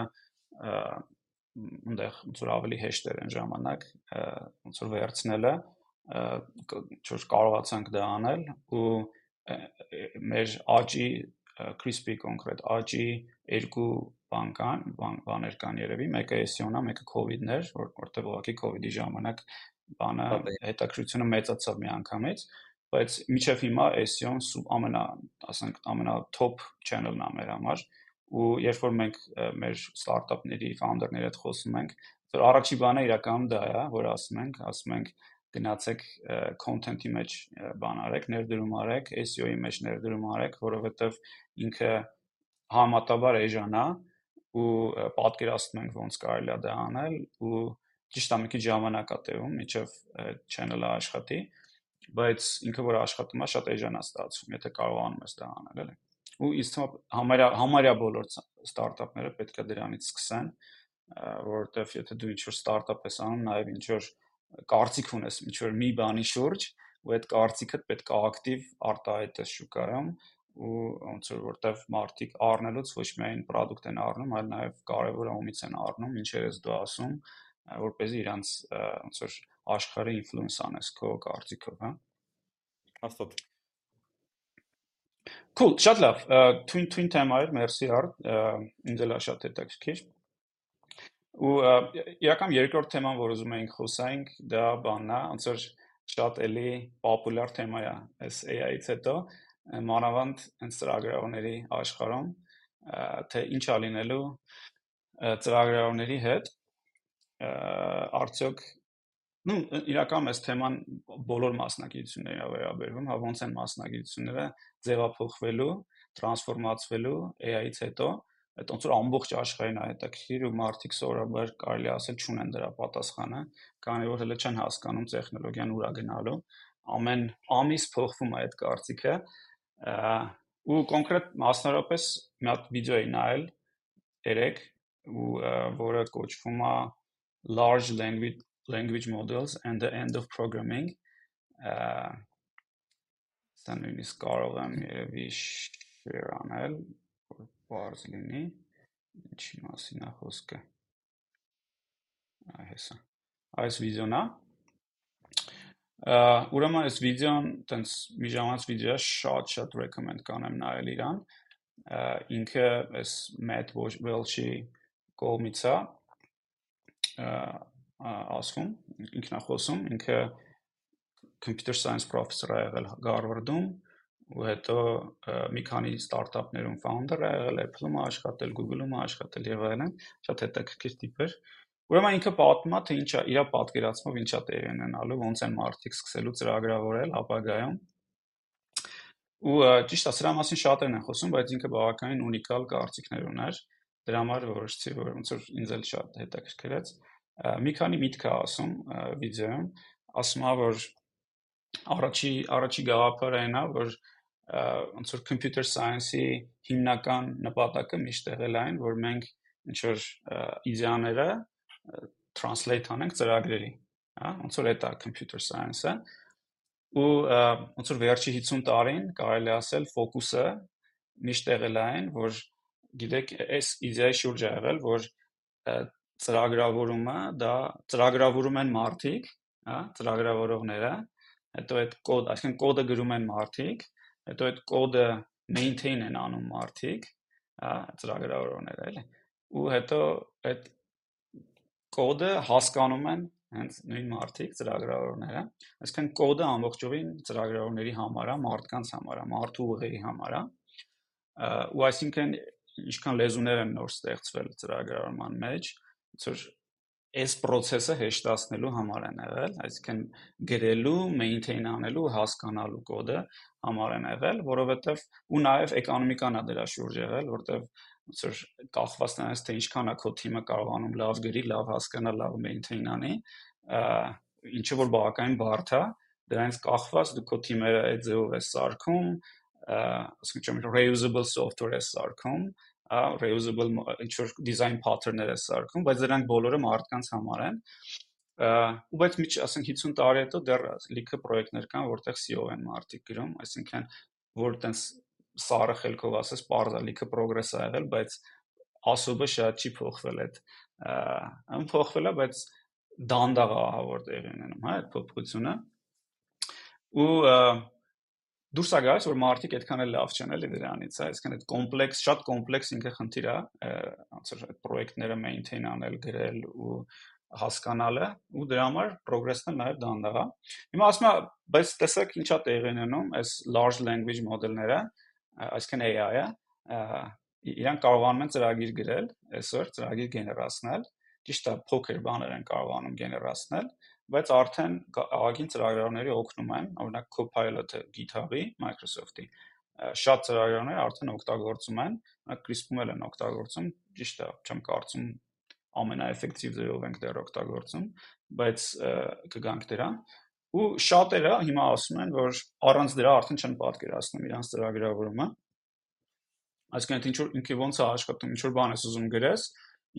այնտեղ ոնց որ ավելի հեշտ էր այն ժամանակ ոնց որ վերցնելը ինչ կարողացանք դա անել ու մեր աճի crispy կոնկրետ աճի երկու բան կան, բաներ կան երևի, մեկը SEO-ն է, մեկը COVID-ն էր, որտեղ ուղղակի COVID-ի ժամանակ բանը հետաքրությունը մեծացավ մի անգամից, բայց միջև հիմա SEO-ն ամենա, ասենք, ամենա top channel-ն է մեր համար ու երբ որ մենք մեր ստարտափների ֆաունդերների հետ խոսում ենք, որ առաջի բանը իրականում դա է, որ ասում ենք, ասում ենք գնացեք content-ի մեջ բան արեք, ներդրում արեք, SEO-ի մեջ ներդրում արեք, որովհետև ինքը համատաբար էժան է ու պատկերացնում ենք ոնց կարելի է դա անել ու ճիշտ է մի քիչ ժամանակ է տևում, միջև channel-ը աշխատի, բայց ինքը որ աշխատում է շատ էժան է ստացվում, եթե կարողանում ես դա անել, էլի։ Ու ինձ թվում է համարյա համարյա բոլոր ստարտափները պետք է դրանից սկսեն, որովհետև եթե դու ինչ-որ ստարտափ ես անում, նաև ինչ-որ կարծիք ունես ինչ-որ մի բանի շուրջ, ու այդ կարծիքդ պետք է ակտիվ արտահայտես շուկայում ու ոնց որ որտեվ մարդիկ առնելուց ոչ միայն product են առնում, այլ նաև կարևոր ումից են առնում, ինչեր ես դու ասում, որ เป զի իրանց ոնց որ աշխարհը ինֆլուենս անես քո կարծիքով, հա։ Հաստատ։ Cool, շատ լավ։ Twin twin թեմա էր, մերսի հարդ, ինձ էլ շատ հետաքրքիր։ Ու իրական երկրորդ թեման, որ ուզում էինք խոսայինք, դա բանն է, ոնց որ շատ էլի պոպուլյար թեմա է, այս AI-ից հետո, մանավանդ հենց ծրագրավորների աշխարհում, թե ինչ ա լինելու ծրագրավորների հետ, արդյոք նու իրականում այս թեման բոլոր մասնագիտությունների վերաբերվում, հա ոնց են մասնագիտությունները ձևափոխվելու, տրանսֆորմացվելու AI-ից հետո, այդ ոնց որ ամբողջ աշխարհին է հետաքրիր ու մարդիկ սովորաբար կարելի ասել չունեն դրա պատասխանը, քանի որ հələ չեն հասկանում տեխնոլոգիան ուրա գնալու, ամեն ամիս փոխվում է այդ կարծիքը, ու կոնկրետ մասնարարպես մի հատ վիդեո էի նայել երեք ու որը կոչվում է large language language models and the end of programming. Սա նույնիսկ կարող եմ երևի share անել որ բարձ լինի ինչի մասին է խոսքը այհեսա այս վիդեոն է ուրեմն այս վիդեոն տենց մի ժամանակ վիդեո շատ շատ recommend կանեմ նայել իրան ինքը այս Matt Welch-ի կողմից է ասում, ինքն է խոսում, ինքը computer science professor է եղել Harvard-ում ու հետո մի քանի ստարտափներում founder է եղել, Apple-ում է աշխատել, Google-ում է աշխատել եւ այլն, շատ հետաքրքիր տիպ էր։ Ուրեմն ինքը պատմում է, թե ինչա իր պատկերացմով ինչա տեղի ունենալու, ոնց են մարդիկ սկսելու ծրագրավորել ապագայում։ Ու ճիշտ է, սրա մասին շատերն են խոսում, բայց ինքը բավականին ունիկալ կարծիքներ ուներ։ Դրա համար որոշեցի, որ ոնց որ ինձ էլ շատ հետաքրքրեց մի քանի միտք է ասում վիդեոյում, ասում է, որ առաջի առաջի գաղափարը այն է, որ ոնց որ computer science-ի հիմնական նպատակը միշտ եղել այն, որ մենք ինչ որ իդեաները translate անենք ծրագրերի, հա, ոնց որ դա computer science-ը ու ոնց որ վերջի 50 տարին կարելի ասել ֆոկուսը միշտ եղել այն, որ գիտեք, այս իդեայի շուրջ է եղել, որ ծրագրավորումը դա ծրագրավորում են մարդիկ, հա, ծրագրավորողները, հետո այդ կոդ, այսինքն կոդը գրում են մարդիկ, հետո այդ կոդը maintain են անում մարդիկ, հա, ծրագրավորողները, էլի։ Ու հետո այդ կոդը հասկանում են հենց նույն մարդիկ, ծրագրավորողները, այսինքն կոդը ամբողջովին ծրագրավորողների համար է, մարդկանց համար է, մարդու ուղեղի համար է։ Ու այսինքն ինչքան լեզուներ են նոր ստեղծվել ծրագրավորման մեջ, որ այս process-ը հեշտացնելու համար են եղել, այսինքն գրելու, maintain անելու, հասկանալու կոդը համար են եղել, որովհետև ու նաև էկոնոմիկան է դրա շուրջ եղել, որովհետև ոնց որ կախված նրանից թե ինչքան է քո թիմը կարողանում լավ գրի, լավ հասկանա, լավ maintain անի, ինչը որ բավականին բարդ է, դրանից կախված դու քո թիմերը այդ ձևով ես սարքում, ասենք reusable software ես սարքում, reusable ինչ որ design pattern-ներ է սարքում, բայց դրանք բոլորը մարդկանց համար են ու բայց միջ ասենք 50 տարի հետո դեռ լիքը պրոյեկտներ կան, որտեղ SEO են մարդիկ գրում, այսինքն որ տենց սարը խելքով ասես, parza լիքը պրոգրես ա եղել, բայց ասոբը շատ չի փոխվել այդ ըմ փոխվել է, բայց դանդաղ է որ տեղի ունենում, հա, այդ փոփոխությունը։ Ու դուրս է գալիս որ մարդիկ այդքան էլ լավ չեն էլի դրանից, այսինքն այդ կոմպլեքս, շատ կոմպլեքս ինքը խնդիր է, ոնց որ այդ պրոյեկտները maintain անել, գրել ու հասկանալը ու դրա համար progress-ն նաև դանդաղ է։ Հիմա ասում եմ, բայց տեսեք ինչա տեղի ունենում այս large language model-ները, այսինքն AI-ը, իրանք կարողանում են ծրագիր գրել, այսօր ծրագիր գեներացնել, ճիշտ է, փոքր բաներ են կարողանում գեներացնել, բայց արդեն աղագին ծրագրավորների օգնում են, օրինակ Copilot-ը GitHub-ի, Microsoft-ի շատ ծրագրավորներ արդեն օգտագործում են, օրինակ CRISPR-ում են օգտագործում, ճիշտ է, չեմ կարծում ամենաէֆեկտիվ ձևով ենք դեռ օգտագործում, բայց կգանք դրան ու շատերը հիմա ասում են, որ առանց դրա արդեն չեն պատկերացնում իրանց ծրագրավորումը։ Այսինքն ինչ որ ինքը ոնց է աշխատում, ինչ որ բան ես ուզում գրես,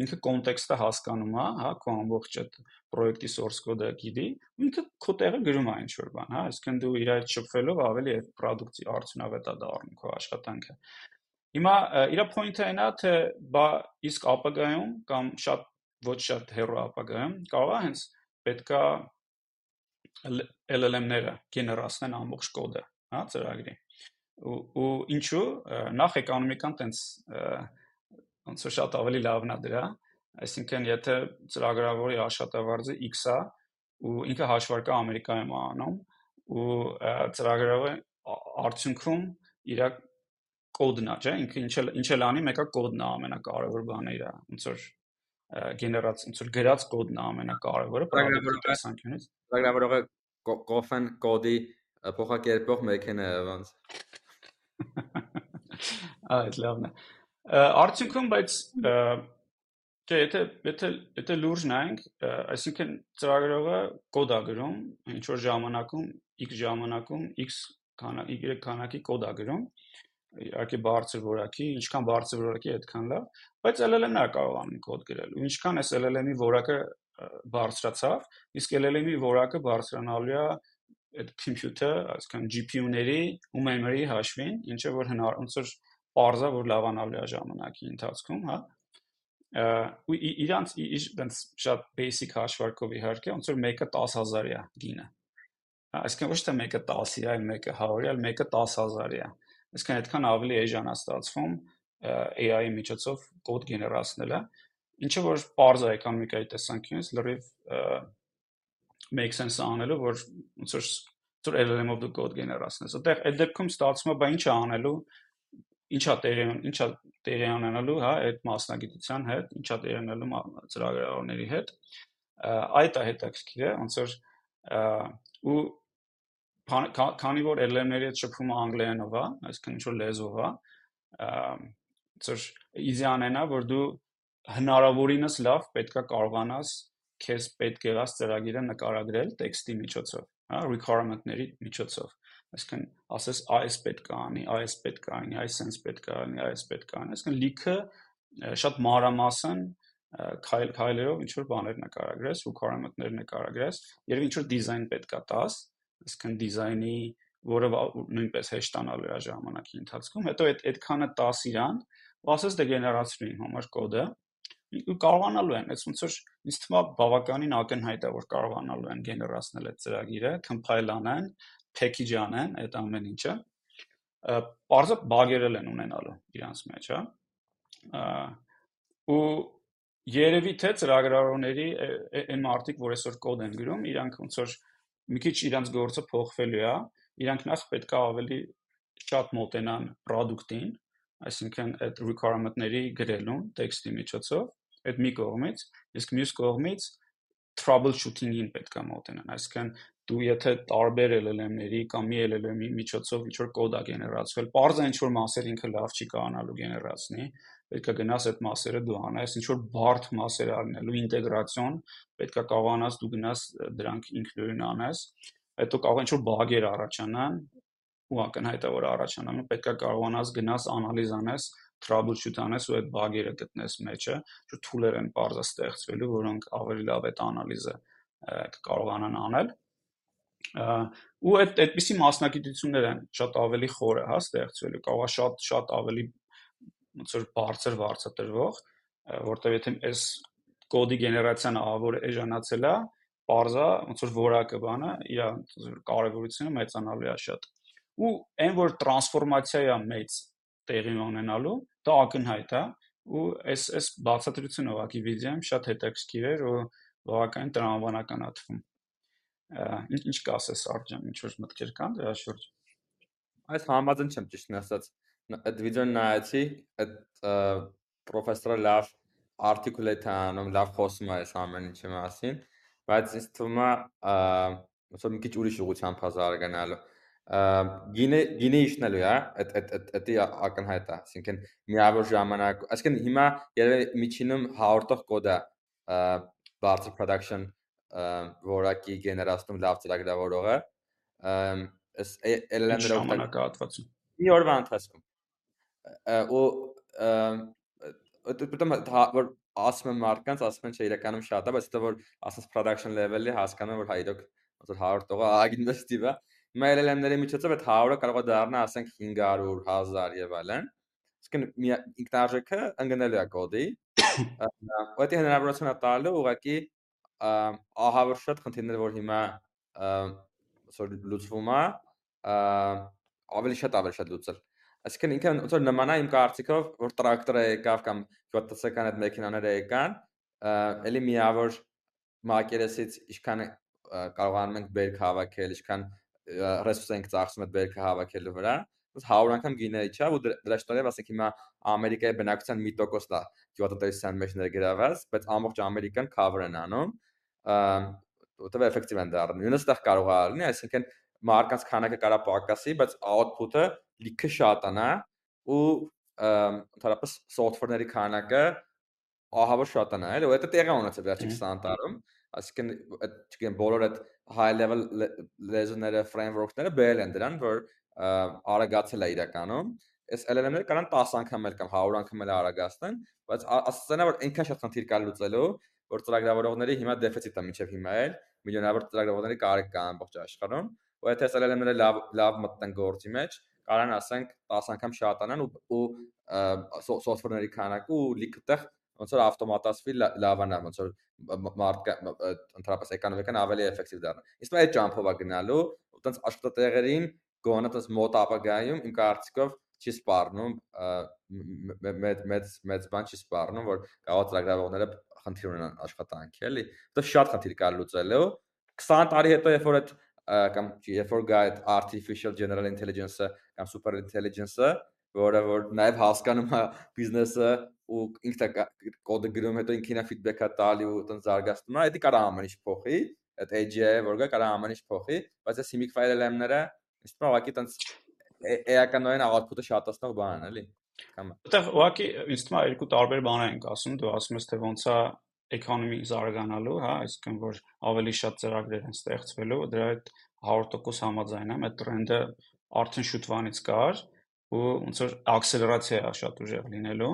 ինքը կոնտեքստը հասկանում է, հա, քո ամբողջ այդ պրոյեկտի source code-ը գիտի, ու ինքը քո տեղը գրում է ինչ որ բան, հա, այսինքն դու իր այդ շփվելով ավելի պրոդուկտի արդյունավետ է դառնում քո աշխատանքը։ Հիմա իր point-ը այնա թե բա իսկ ապագայում կամ շատ ոչ շատ հեռու ապագայում կարող է հենց պետքա LLM-ները գեներացնեն ամբողջ կոդը, հա, ծրագրի։ ու ինչու նախ էկոնոմիկան տենց ոնց որ շատ ավելի լավն է դրա, այսինքն եթե ծրագրավորի աշխատավարձը X-a ու ինքը հաշվարկը Ամերիկայում անում ու ծրագրավորը արդյունքում իր կոդն է, չէ՞, ինքը ինչ էլ ինչ էլ անի, մեկը կոդն է ամենակարևոր բանը իր, ոնց որ գեներաց ոնց որ գրած կոդն է ամենակարևորը ծրագրավորողից ծրագրավորողը կոֆեն կոդի փոխակերպող մեքենա է ոնց այդ լավն է արդյունքում բայց Չէ, եթե եթե եթե լուրջ նայենք, այսինքն ծրագրողը կոդ է գրում, ինչ որ ժամանակում, x ժամանակում x քանակ y քանակի կոդ է գրում, իհարկե բարձր որակի, ինչքան բարձր որակի այդքան լավ, բայց LLM-ն է կարողանում կոդ գրել։ Ու ինչքան էս LLM-ի որակը բարձրացավ, իսկ LLM-ի որակը բարձրանալու է այդ computer, այսինքն GPU-ների ու memory հաշվին, ինչը որ հնար ոնց որ parza որ լավանալու է ժամանակի ընթացքում, հա ու իրանց այնց շատ basic հաշվարկով իհարկե ոնց որ մեկը 10000 է գինը այսինքն ոչ թե մեկը 10-ի, այլ մեկը 100-ի, այլ մեկը 10000-ի է Այսինքն այդքան ավելի էժան է ստացվում AI-ի միջոցով կոդ գեներացնելը, ինչը որ parz է էկոնոմիկայի տեսանկյունից լրիվ make sense անելու, որ ոնց որ ծուր LLM-ով դու կոդ գեներացնես։ Այդտեղ այդ դեպքում ստացվում է, բա ի՞նչ է անելու, ի՞նչ է տեղի ի՞նչ է տեղի անելու, հա, այդ մասնագիտության հետ, ի՞նչ է տեղի անելու ծրագրավորների հետ։ Այդ է հետաքրքիրը, ոնց որ ու քանի որ LLM-ների հետ շփումը անգլերենով է, այսինքն ինչ որ լեզվով է, ծր իզիանենա որ դու հնարավորինս լավ պետքա կարողանաս քեզ պետք եղած ծրագիրը նկարագրել տեքստի միջոցով, հա, requirement-ների միջոցով։ Այսինքն ասես այս պետք է անի, այս պետք է անի, այս sense պետք է անի, այս պետք է անի, այսինքն լիքը շատ մանրամասն քայլ քայլերով ինչ որ բաներ նկարագրես, requirement-ներ նկարագրես, եւ ինչ որ դիզայն պետք է տաս, այսինքն դիզայնի, որը նույնպես հեշտանալու է ժամանակի ընթացքում, հետո այդ այդքանը 10 իրան, ու ասես դե գեներացրու իմ համար կոդը, ու կարողանալու են, այս ոնց որ ինձ թվում է բավականին ակնհայտ է, որ կարողանալու են գեներացնել այդ ծրագիրը, compile անեն, package անեն այդ ամեն ինչը, բարձը բագերել են ունենալու իրանց մեջ, հա։ ու երևի թե ծրագրավորների այն մարդիկ, որ այսօր կոդ են գրում, իրանք ոնց որ մի քիչ իրանց գործը փոխվելու է, իրանք նախ պետք է ավելի շատ մոտենան product-ին, այսինքն այդ requirement-ների գրելուն տեքստի միջոցով, այդ մի կողմից, իսկ մյուս կողմից troubleshooting-ին պետք է մոտենան, այսինքն դու եթե տարբեր LLM-ների կամ մի LLM-ի միջոցով ինչ որ կոդ է գեներացվել, parza ինչ որ մասեր ինքը լավ չի կարողանալու գեներացնի, պետք է գնաս այդ մասերը դու անես, ինչ որ բարդ մասեր առնելու ինտեգրացիոն, պետք է կարողանաս դու գնաս դրանք ինքնուրույն անես, հետո կարող ինչ որ բագեր առաջանան, ու ակնհայտ է որ առաջանալու, պետք է կարողանաս գնաս անալիզ անես, troubleshoot անես ու այդ բագերը գտնես մեջը, որ թուլեր են parza ստեղծվելու, որոնք ավելի լավ այդ անալիզը կարողանան անել ու այդ այդպիսի մասնագիտություններ են շատ ավելի խորը, հա, ստեղծվելու, կարող է շատ շատ ավելի ոնց որ բարձր վարձատրվող, որտեղ եթե այս կոդի գեներացիան ահավոր էժանացել է, parza ոնց որ որակը բանը, իր կարևորությունը մեծանալու է շատ։ Ու այն որ տրանսֆորմացիա է մեծ տեղի ունենալու, դա ակնհայտ է, ու այս այս բացատրությունը ուղղակի վիդեոյում շատ հետաքրքիր էր ու բավականին տրամաբանական է թվում։ Ինչ ինչ կասես Արտեմ, ինչ որ մտքեր կան դրա շուրջ։ Այս համաձայն չեմ ճիշտ ասած։ Այդ վիդեոն նայեցի, այդ պրոֆեսորը լավ articulate անում, լավ խոսում է այս ամեն ինչի մասին, բայց ինձ թվում է ոնց որ մի քիչ ուրիշ ուղղությամբ է զարգանալու գինե գինե իշնելու է այդ այդ այդ էդի ակնհայտ է այսինքն միավոր ժամանակ այսինքն հիմա երևի միջինում հաղորդող կոդը բարձր production որակի գեներացնում լավ ծրագրավորողը այս LLM-ը ժամանակահատվածում մի օրվա ընթացքում ու դիտում որ ասում եմ մարդկանց ասում են չէ իրականում շատ է բայց դա որ ասած production level-ի հասկանում որ հա իրոք ոնց որ 100 տողը ագինվեստիվ է հիմա LLM-ների միջոցով այդ 100-ը կարող է դառնա ասենք 500 1000 եւ այլն իսկն ինքնարժեքը ընկնելու է կոդի ու դա հնարավորություն է տալու ուղղակի ահավոր շատ խնդիրներ որ հիմա որ լուծվում է ավելի շատ ավելի շատ լուծել այսինքն ինքը ոնց որ նմանա իմ կարծիքով որ տրակտորը եկավ կամ գյուտասական այդ մեքենաները եկան էլի միավոր մակերեսից ինչքան կարողանում ենք բերք հավաքել ինչքան ռեսուրս ենք ծախսում այդ բերքը հավաքելու վրա 100 անգամ գինե իջա ու դրա շնորհիվ ասենք հիմա Ամերիկայի բնակության մի տոկոսն է գյուտատեսության մեջ ներգրաված բայց ամբողջ Ամերիկան cover են անում որտեղ էֆեկտիվ են դառնում։ Յունս տեղ կարող է լինի, այսինքն մարկանց քանակը կարա պակասի, բայց output-ը լիքը շատանա ու ընդհանրապես software-ների քանակը ահավոր շատանա, էլի, ու դա տեղի ունեցել վերջի 20 տարում, այսինքն այդ չգիտեմ բոլոր այդ high level լեզուները, framework-ները բերել են դրան, որ արագացել է իրականում այս LLM-ները կարան 10 անգամ էլ կամ 100 անգամ էլ արագացնեն, բայց ասածն է որ այնքան շատ խնդիր կա լուծելու, որ ծրագրավորողների հիմա դեֆիցիտ է միջև հիմա էլ միլիոնավոր ծրագրավորողների կարիք կա ամբողջ աշխարհում ու եթե SLM-ները լավ լավ մտնեն գործի մեջ կարան ասենք 10 անգամ շատանան ու ու սոֆթվերների քանակը ու լիքտեղ ոնց որ ավտոմատացվի լավանա ոնց որ մարդ ընդհանրապես էկոնոմիկան ավելի էֆեկտիվ դառնա իսկ այդ ճամփով է գնալու ու տենց աշխատատեղերին գոնը տես մոտ ապագայում իմ կարծիքով չի սպառնում մեծ մեծ մեծ բան չի սպառնում որ կարող ծրագրավորողները խնդիր ունեն աշխատանքի, էլի։ Դա շատ խնդիր կա լուծելու։ 20 տարի հետո երբ որ այդ կամ երբ որ գա այդ artificial general intelligence-ը կամ super intelligence-ը, որը որ նաև հասկանում է բիզնեսը ու ինքն է կոդը գրում, հետո ինքին է ֆիդբեքը տալի ու այդպես զարգացնում է, դա կարա ամեն ինչ փոխի, այդ AGI-ը որ գա կարա ամեն ինչ փոխի, բայց այս հիմիկ ֆայլ LM-ները իսկ ուղղակի այդպես էականորեն output-ը շատացնող բան են, էլի։ այդտեղ ուղղակի ինձ թվում է երկու տարբեր բաներ ենք ասում, դու ասում ես թե ոնց է էկոնոմի զարգանալու, հա, այսինքն որ ավելի շատ ծրագրեր են ստեղծվելու, դրա հետ 100% համաձայն եմ, այդ տրենդը արդեն շուտվանից կար ու ոնց որ ակսելերացիա է շատ ուժեղ լինելու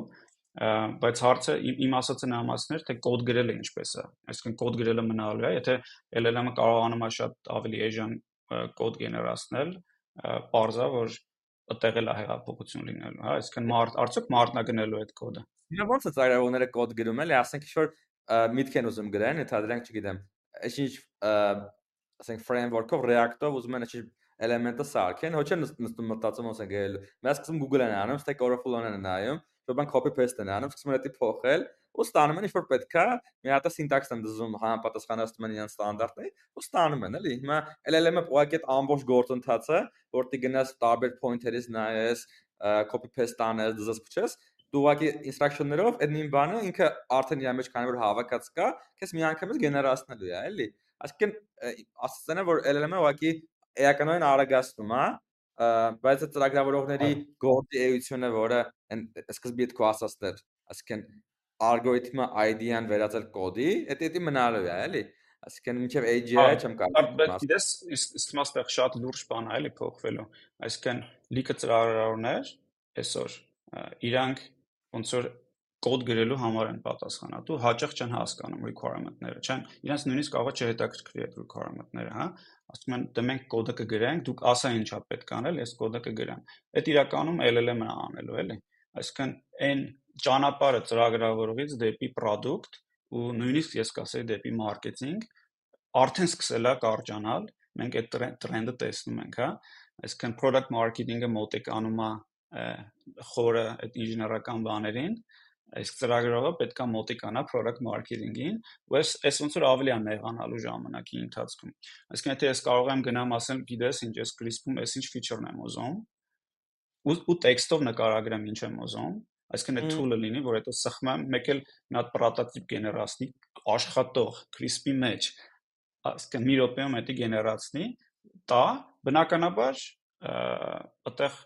բայց հարցը իմ ասածը նամասներ թե կոդ գրելը ինչպես է այսինքն կոդ գրելը մնալու է եթե LLM-ը կարողանում է շատ ավելի էժան կոդ գեներացնել parza որ այդտեղ էլ է հեղափոխություն լինելու, հա, այսինքն մարդ արդյոք մարդն է գնելու այդ կոդը։ Հիմա ո՞նց է ծրագրավորները կոդ գրում էլի, ասենք ինչ-որ միտք են ուզում գրեն, եթե դրանք չգիտեմ, ինչ ասենք framework-ով React-ով ուզում են ինչ էլեմենտը սարքեն, ոչ են նստում մտածում ոնց են գրելու։ Մենք սկսում Google-ն անում, Stack Overflow-ն են նայում, որ բան copy paste են անում, սկսում են դա փոխել, ու ստանում են ինչ որ պետքա, մի հատ սինտաքս են դզում համապատասխանացնում են իրենց ստանդարտների, ու ստանում են, էլի։ Հիմա LLM-ը ուղղակի այդ ամբողջ գործընթացը, որտի գնաս տարբեր point-երից նայես, copy paste անես, դզես փչես, դու ուղղակի ինստրուկցիաներով այդ նույն բանը ինքը արդեն իր մեջ քանի որ հավաքած կա, քեզ մի անգամից գեներացնելու է, էլի։ Այսինքն ասածն է որ LLM-ը ուղղակի էականորեն արագացնում է, բայց այդ ծրագրավորողների գործի էությունը, որը սկզբի այդ քո ասածներ, այսինքն ալգորիթմը ID-ան վերածել կոդի, դա դա մնալու է, էլի։ Այսինքն մինչև AGI չեմ կարող։ դες իսկ մաստեղ շատ լուրջ բան է, էլի փոխվելու։ Այսինքն լիքը ծրագրավորներ այսօր իրանք ոնց որ կոդ գրելու համար են պատասխանատու, հաճախ չեն հասկանում requirement-ները, չեն, իրենց նույնիսկ կարող է չհետաքրքրի այդ requirement-ները, հա, ասում են դե մենք կոդը կգրենք, դուք ասա ինչա պետք անել, ես կոդը կգրեմ։ Այդ իրականում LLM-ը անելու էլի։ Այսինքն այն ճանապարհը ծրագրավորողից դեպի product ու նույնիսկ ես կասեի դեպի marketing արդեն սկսել է կարճանալ, մենք այդ տրենդը տեսնում ենք, հա։ Այսինքն product marketing-ը մոտեկանում է խորը այդ ինժեներական բաներին, իսկ ծրագրողը պետքա մոտիկանա product marketing-ին, ու ես ես ոնց որ ավելի ան նեղանալու ժամանակի ընթացքում։ Այսինքն եթե ես կարող եմ գնամ ասեմ, գիտես, ինչ ես Crisp-ում ես ինչ feature-ն եմ ուզում, ու ու տեքստով նկարագրեմ ինչ եմ ուզում, այսինքն այդ tool-ը լինի, որ հետո սխմեմ եմ, մեկ էլ մի հատ պրոտոտիպ գեներացնի աշխատող Crisp-ի մեջ, այսինքն մի րոպեում դա գեներացնի, տա, բնականաբար այդտեղ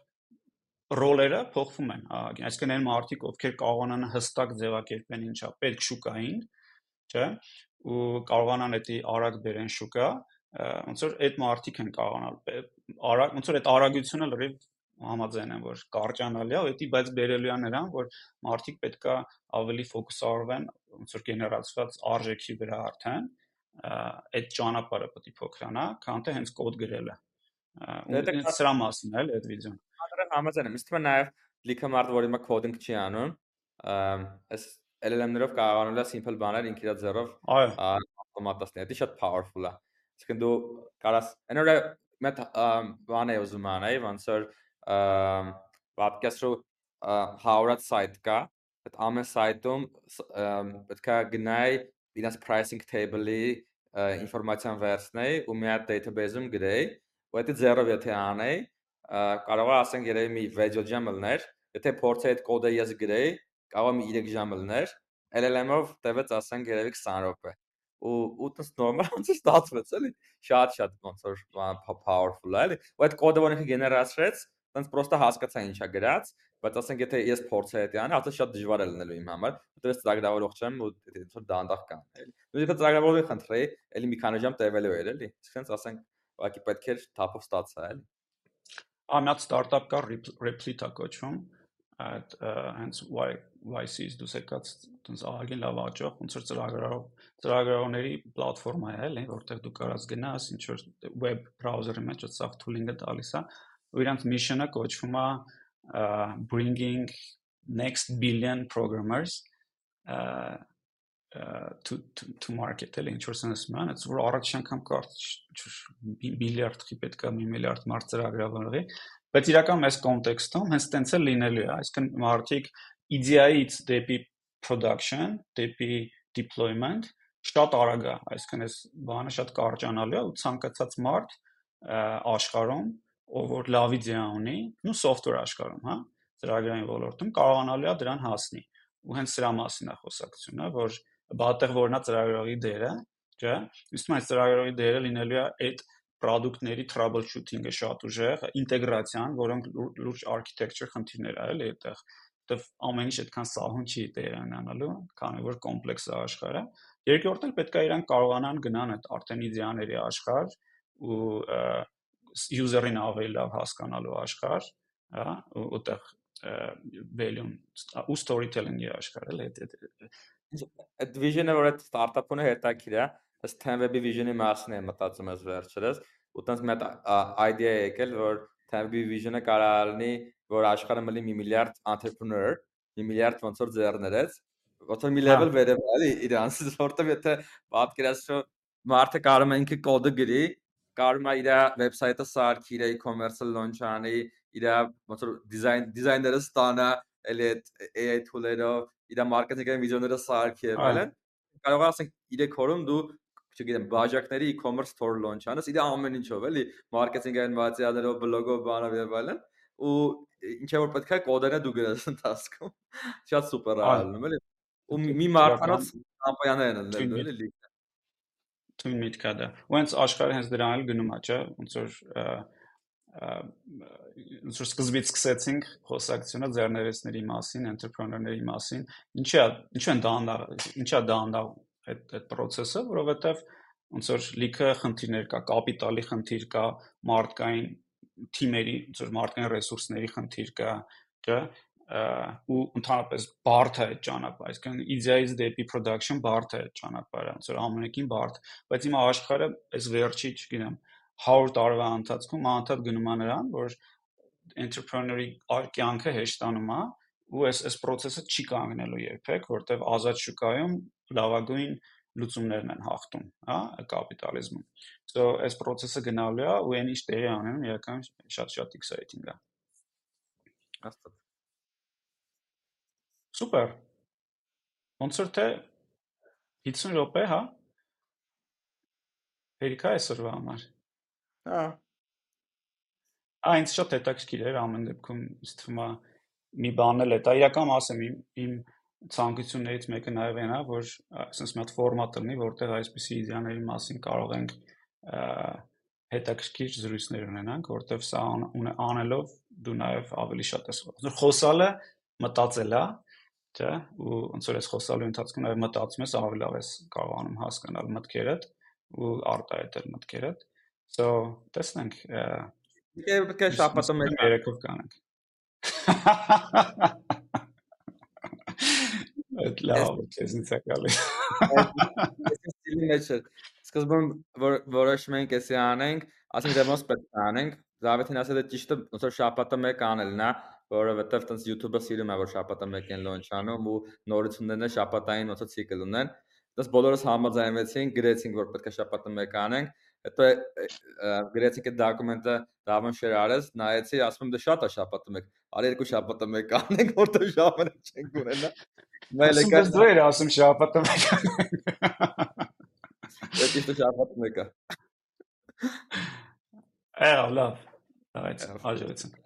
ռոլերը փոխվում են այսինքն այն մարդիկ ովքեր կարողանան հստակ ձևակերպեն ինչա պետք շուկային չէ ու կարողանան դա արագ բերեն շուկա ոնց որ այդ մարդիկ են կարողանալ արագ ոնց որ այդ արագությունը լրիվ համաձայն եմ որ կարճանալի է դա բայց բերելու է նրան որ մարդիկ պետքա ավելի ֆոկուսավորվեն ոնց որ գեներացված արժեքի վրա արդեն այդ ճանապարհը պետք է փոքրանա քան թե հենց կոդ գրելը ու սրա մասին է այդ վիդեոն համաձայն եմ։ է նաև լիքը մարդ, որ հիմա coding չի անում, այս LLM-ներով կարողանում է simple բաներ ինքն իր ձեռով ավտոմատացնել։ Դա շատ powerful է։ Իսկ դու կարաս այնօր մետ բան է ուզում անել, ոնց որ podcast-ը հաուրած site կա, այդ ամեն site-ում պետք է գնայի իրաց pricing table-ի ինֆորմացիան վերցնեի ու մի հատ database-ում գրեի, ու դա ձեռով եթե անեի, կարող է ասենք երևի մի 6 ժամ լներ, եթե փորձի այդ կոդը ես գրեի, կարող է մի 3 ժամ լներ, LLM-ով տևեց ասենք երևի 20 րոպե ու ու տես նորմալ ոնց ստացվեց էլի շատ շատ ոնց որ powerful էլի ու այդ կոդը որ ինքը գեներացրեց տենց պրոստը հասկացա ինչա գրած բայց ասենք եթե ես փորձեի դա անեմ հա շատ դժվար է լինելու իմ համար որտեղ ես ծրագրավորող չեմ ու ոնց որ դանդաղ կամ էլի նույնիսկ ծրագրավորողի խնդրեի էլի մի քանի ժամ տևելու էր էլի իսկ ասենք ուղղակի պետք էր թափով ստացա էլի ամյաց ստարտափ կա Replita կոչվում, այդ հենց YC-ից դուս եկած տենց ահագին լավ աճող, ոնց որ ծրագրով ծրագրավորների պլատֆորմա է, էլի, որտեղ դու կարաս գնաս, ինչ որ web browser-ի մեջ այդ soft tooling-ը տալիս է, ու իրանց mission-ը կոչվում է bringing next billion programmers to to to market էլ ինչ որ sense ման it's որ առաջ անգամ կարծ միլիարդի պետքա մի միլիարդ մարդ ծրագրավորվի բայց իրական այս կոնտեքստում հենց տենց էլ լինելու է այսինքն մարդիկ իդեայից դեպի production դեպի deployment շատ արագ է այսինքն այս բանը շատ կարճանալու է ու ցանկացած մարդ աշխարհում ով որ լավ իդեա ունի ու software աշխարհում հա ծրագրային ոլորտում կարողանալու է դրան հասնի ու հենց սրա մասին է խոսակցությունը որ բատեղ որնա ծրագրողի դերը, չէ՞։ Իսկ այս ծրագրողի դերը լինելու է այդ product-ների troubleshooting-ը շատ ուժեղ, ինտեգրացիան, որոնք լուրջ architecture խնդիրներ ա էլի այդտեղ, որտեվ ամեն ինչ այդքան սահուն չի տեղանալու, քանի որ կոմպլեքս է աշխարհը։ Երկրորդն էլ պետք է իրան կարողանան գնան այդ արտենիդիաների աշխարհ ու user-ին ավելի լավ հասկանալու աշխարհ, հա, ուտեղ value ու storytelling-ի աշխարհ էլ այդ այդ vision-ը որ այդ ստարտափունը հետաքրիր է, ըստ Tenweb-ի vision-ի մասն է մտածում ես վերջերս, ու տենց մի հատ idea է եկել, որ Tenweb-ի vision-ը կարող լինի, որ աշխարհը մլի 1 միլիարդ entrepreneur, 1 միլիարդ ոնց որ ձեռներեց, ոնց որ մի level վերև էլի իրանց, որտեվ եթե պատկերացրու մարդը կարող է ինքը կոդը գրի, կարող է իր վեբսայթը սարքի, իր e-commerce-ը launch անի, իր ոնց որ դիզայն դիզայները ստանա, էլի այդ AI tool-երով իր մարքեթինգային վիդեոները սարքի եւ այլն կարող ասենք 3 օրում դու չգիտեմ բաժակների e-commerce store launch անես իր ամեն ինչով էլի մարքեթինգային մատերիալներով բլոգով բանով եւ այլն ու ինչ որ պետք է կոդերը դու գրես ընթացքում շատ սուպեր է ալնում էլի ու մի մարդանոց կամպանիաներ են լինելու էլի թույն միտքա դա ու հենց աշխարհը հենց դրան էլ գնում է չէ ոնց որ ոնց որ սկզբից սկսեցինք խոսակցությունը ձեռներեցների մասին, ընտրպրեներների մասին, ինչի՞ է, ինչու են դանդաղ, ինչի՞ է դանդաղ այդ այդ process-ը, որովհետև ոնց որ լիքը խնդիրներ կա, կապիտալի խնդիր կա, մարդկային թիմերի, ոնց որ մարդկային ռեսուրսների խնդիր կա, չէ՞, ու ընդհանրապես բարդ է այդ ճանապարհը, այսինքն իդեայից դեպի production բարդ է այդ ճանապարհը, ոնց որ ամենքին բարդ, բայց հիմա աշխարհը այս վերջի, չգիտեմ, 100 տարվա ընթացքում անդադ գնում է նրան, որ entrepreneur-ի կյանքը հեշտանում է ու այս այս process-ը չի կանգնելու երբեք, որտեվ ազատ շուկայում լավագույն լուծումներն են հաղթում, հա, կապիտալիզմում։ So այս process-ը գնալու է ու այն ինչ տեղի ունենում, իրական շատ-շատ exciting է։ Աստված։ Սուպեր։ Ոնց որ թե 50 րոպե, հա։ Հերիքա այսօրվա համար։ Հա։ Այնց շատ հետաքրքիր էր ամեն դեպքում, ինձ թվում է մի բան էլ է, դա իրական ասեմ իմ իմ ցանկություններից մեկը նաև այն է, որ ասես մի հատ ֆորմատ լինի, որտեղ այսպիսի իդեաների մասին կարող ենք հետաքրքիր զրույցներ ունենանք, որտեղ սա անելով դու նաև ավելի շատ ես Խոսալը մտածել է, չէ՞, ու ոնց որ ես խոսալու ընթացքում նաև մտածում ես, ավելի լավ ես կարողանում հասկանալ մտքերդ ու արտահայտել մտքերդ։ So, տեսնենք։ Եկե պետք է շաբաթը մեկ երեկով կանենք։ Այդ լավ ինձ է գալի։ Այս ստիլի մեջ է։ Սկզբում որ որոշում ենք էսի անենք, ասենք դե ոնց պետք է անենք։ Դավիթին ասել է ճիշտը ոնց որ շաբաթը մեկ անելն է, որովհետև տենց YouTube-ը սիրում է որ շաբաթը մեկ են լոնչ անում ու նորություններն շաբաթային ոնց որ ցիկլ ունեն։ Դες բոլորս համաձայնվեցինք, գրեցինք որ պետք է շաբաթը մեկ անենք հետո գրեցի այդ դոկումենտը դավոն շեր արես, նայեցի, ասում եմ դե շատ է շաբաթը մեկ, արի երկու շաբաթը մեկ անենք, որտեղ ժամանակ չենք ունենա։ Մայլ եկա դու ես ասում շաբաթը մեկ Դա ճիշտ շաբաթը մեկ է։ Այո, լավ։ Այդ հաջողություն։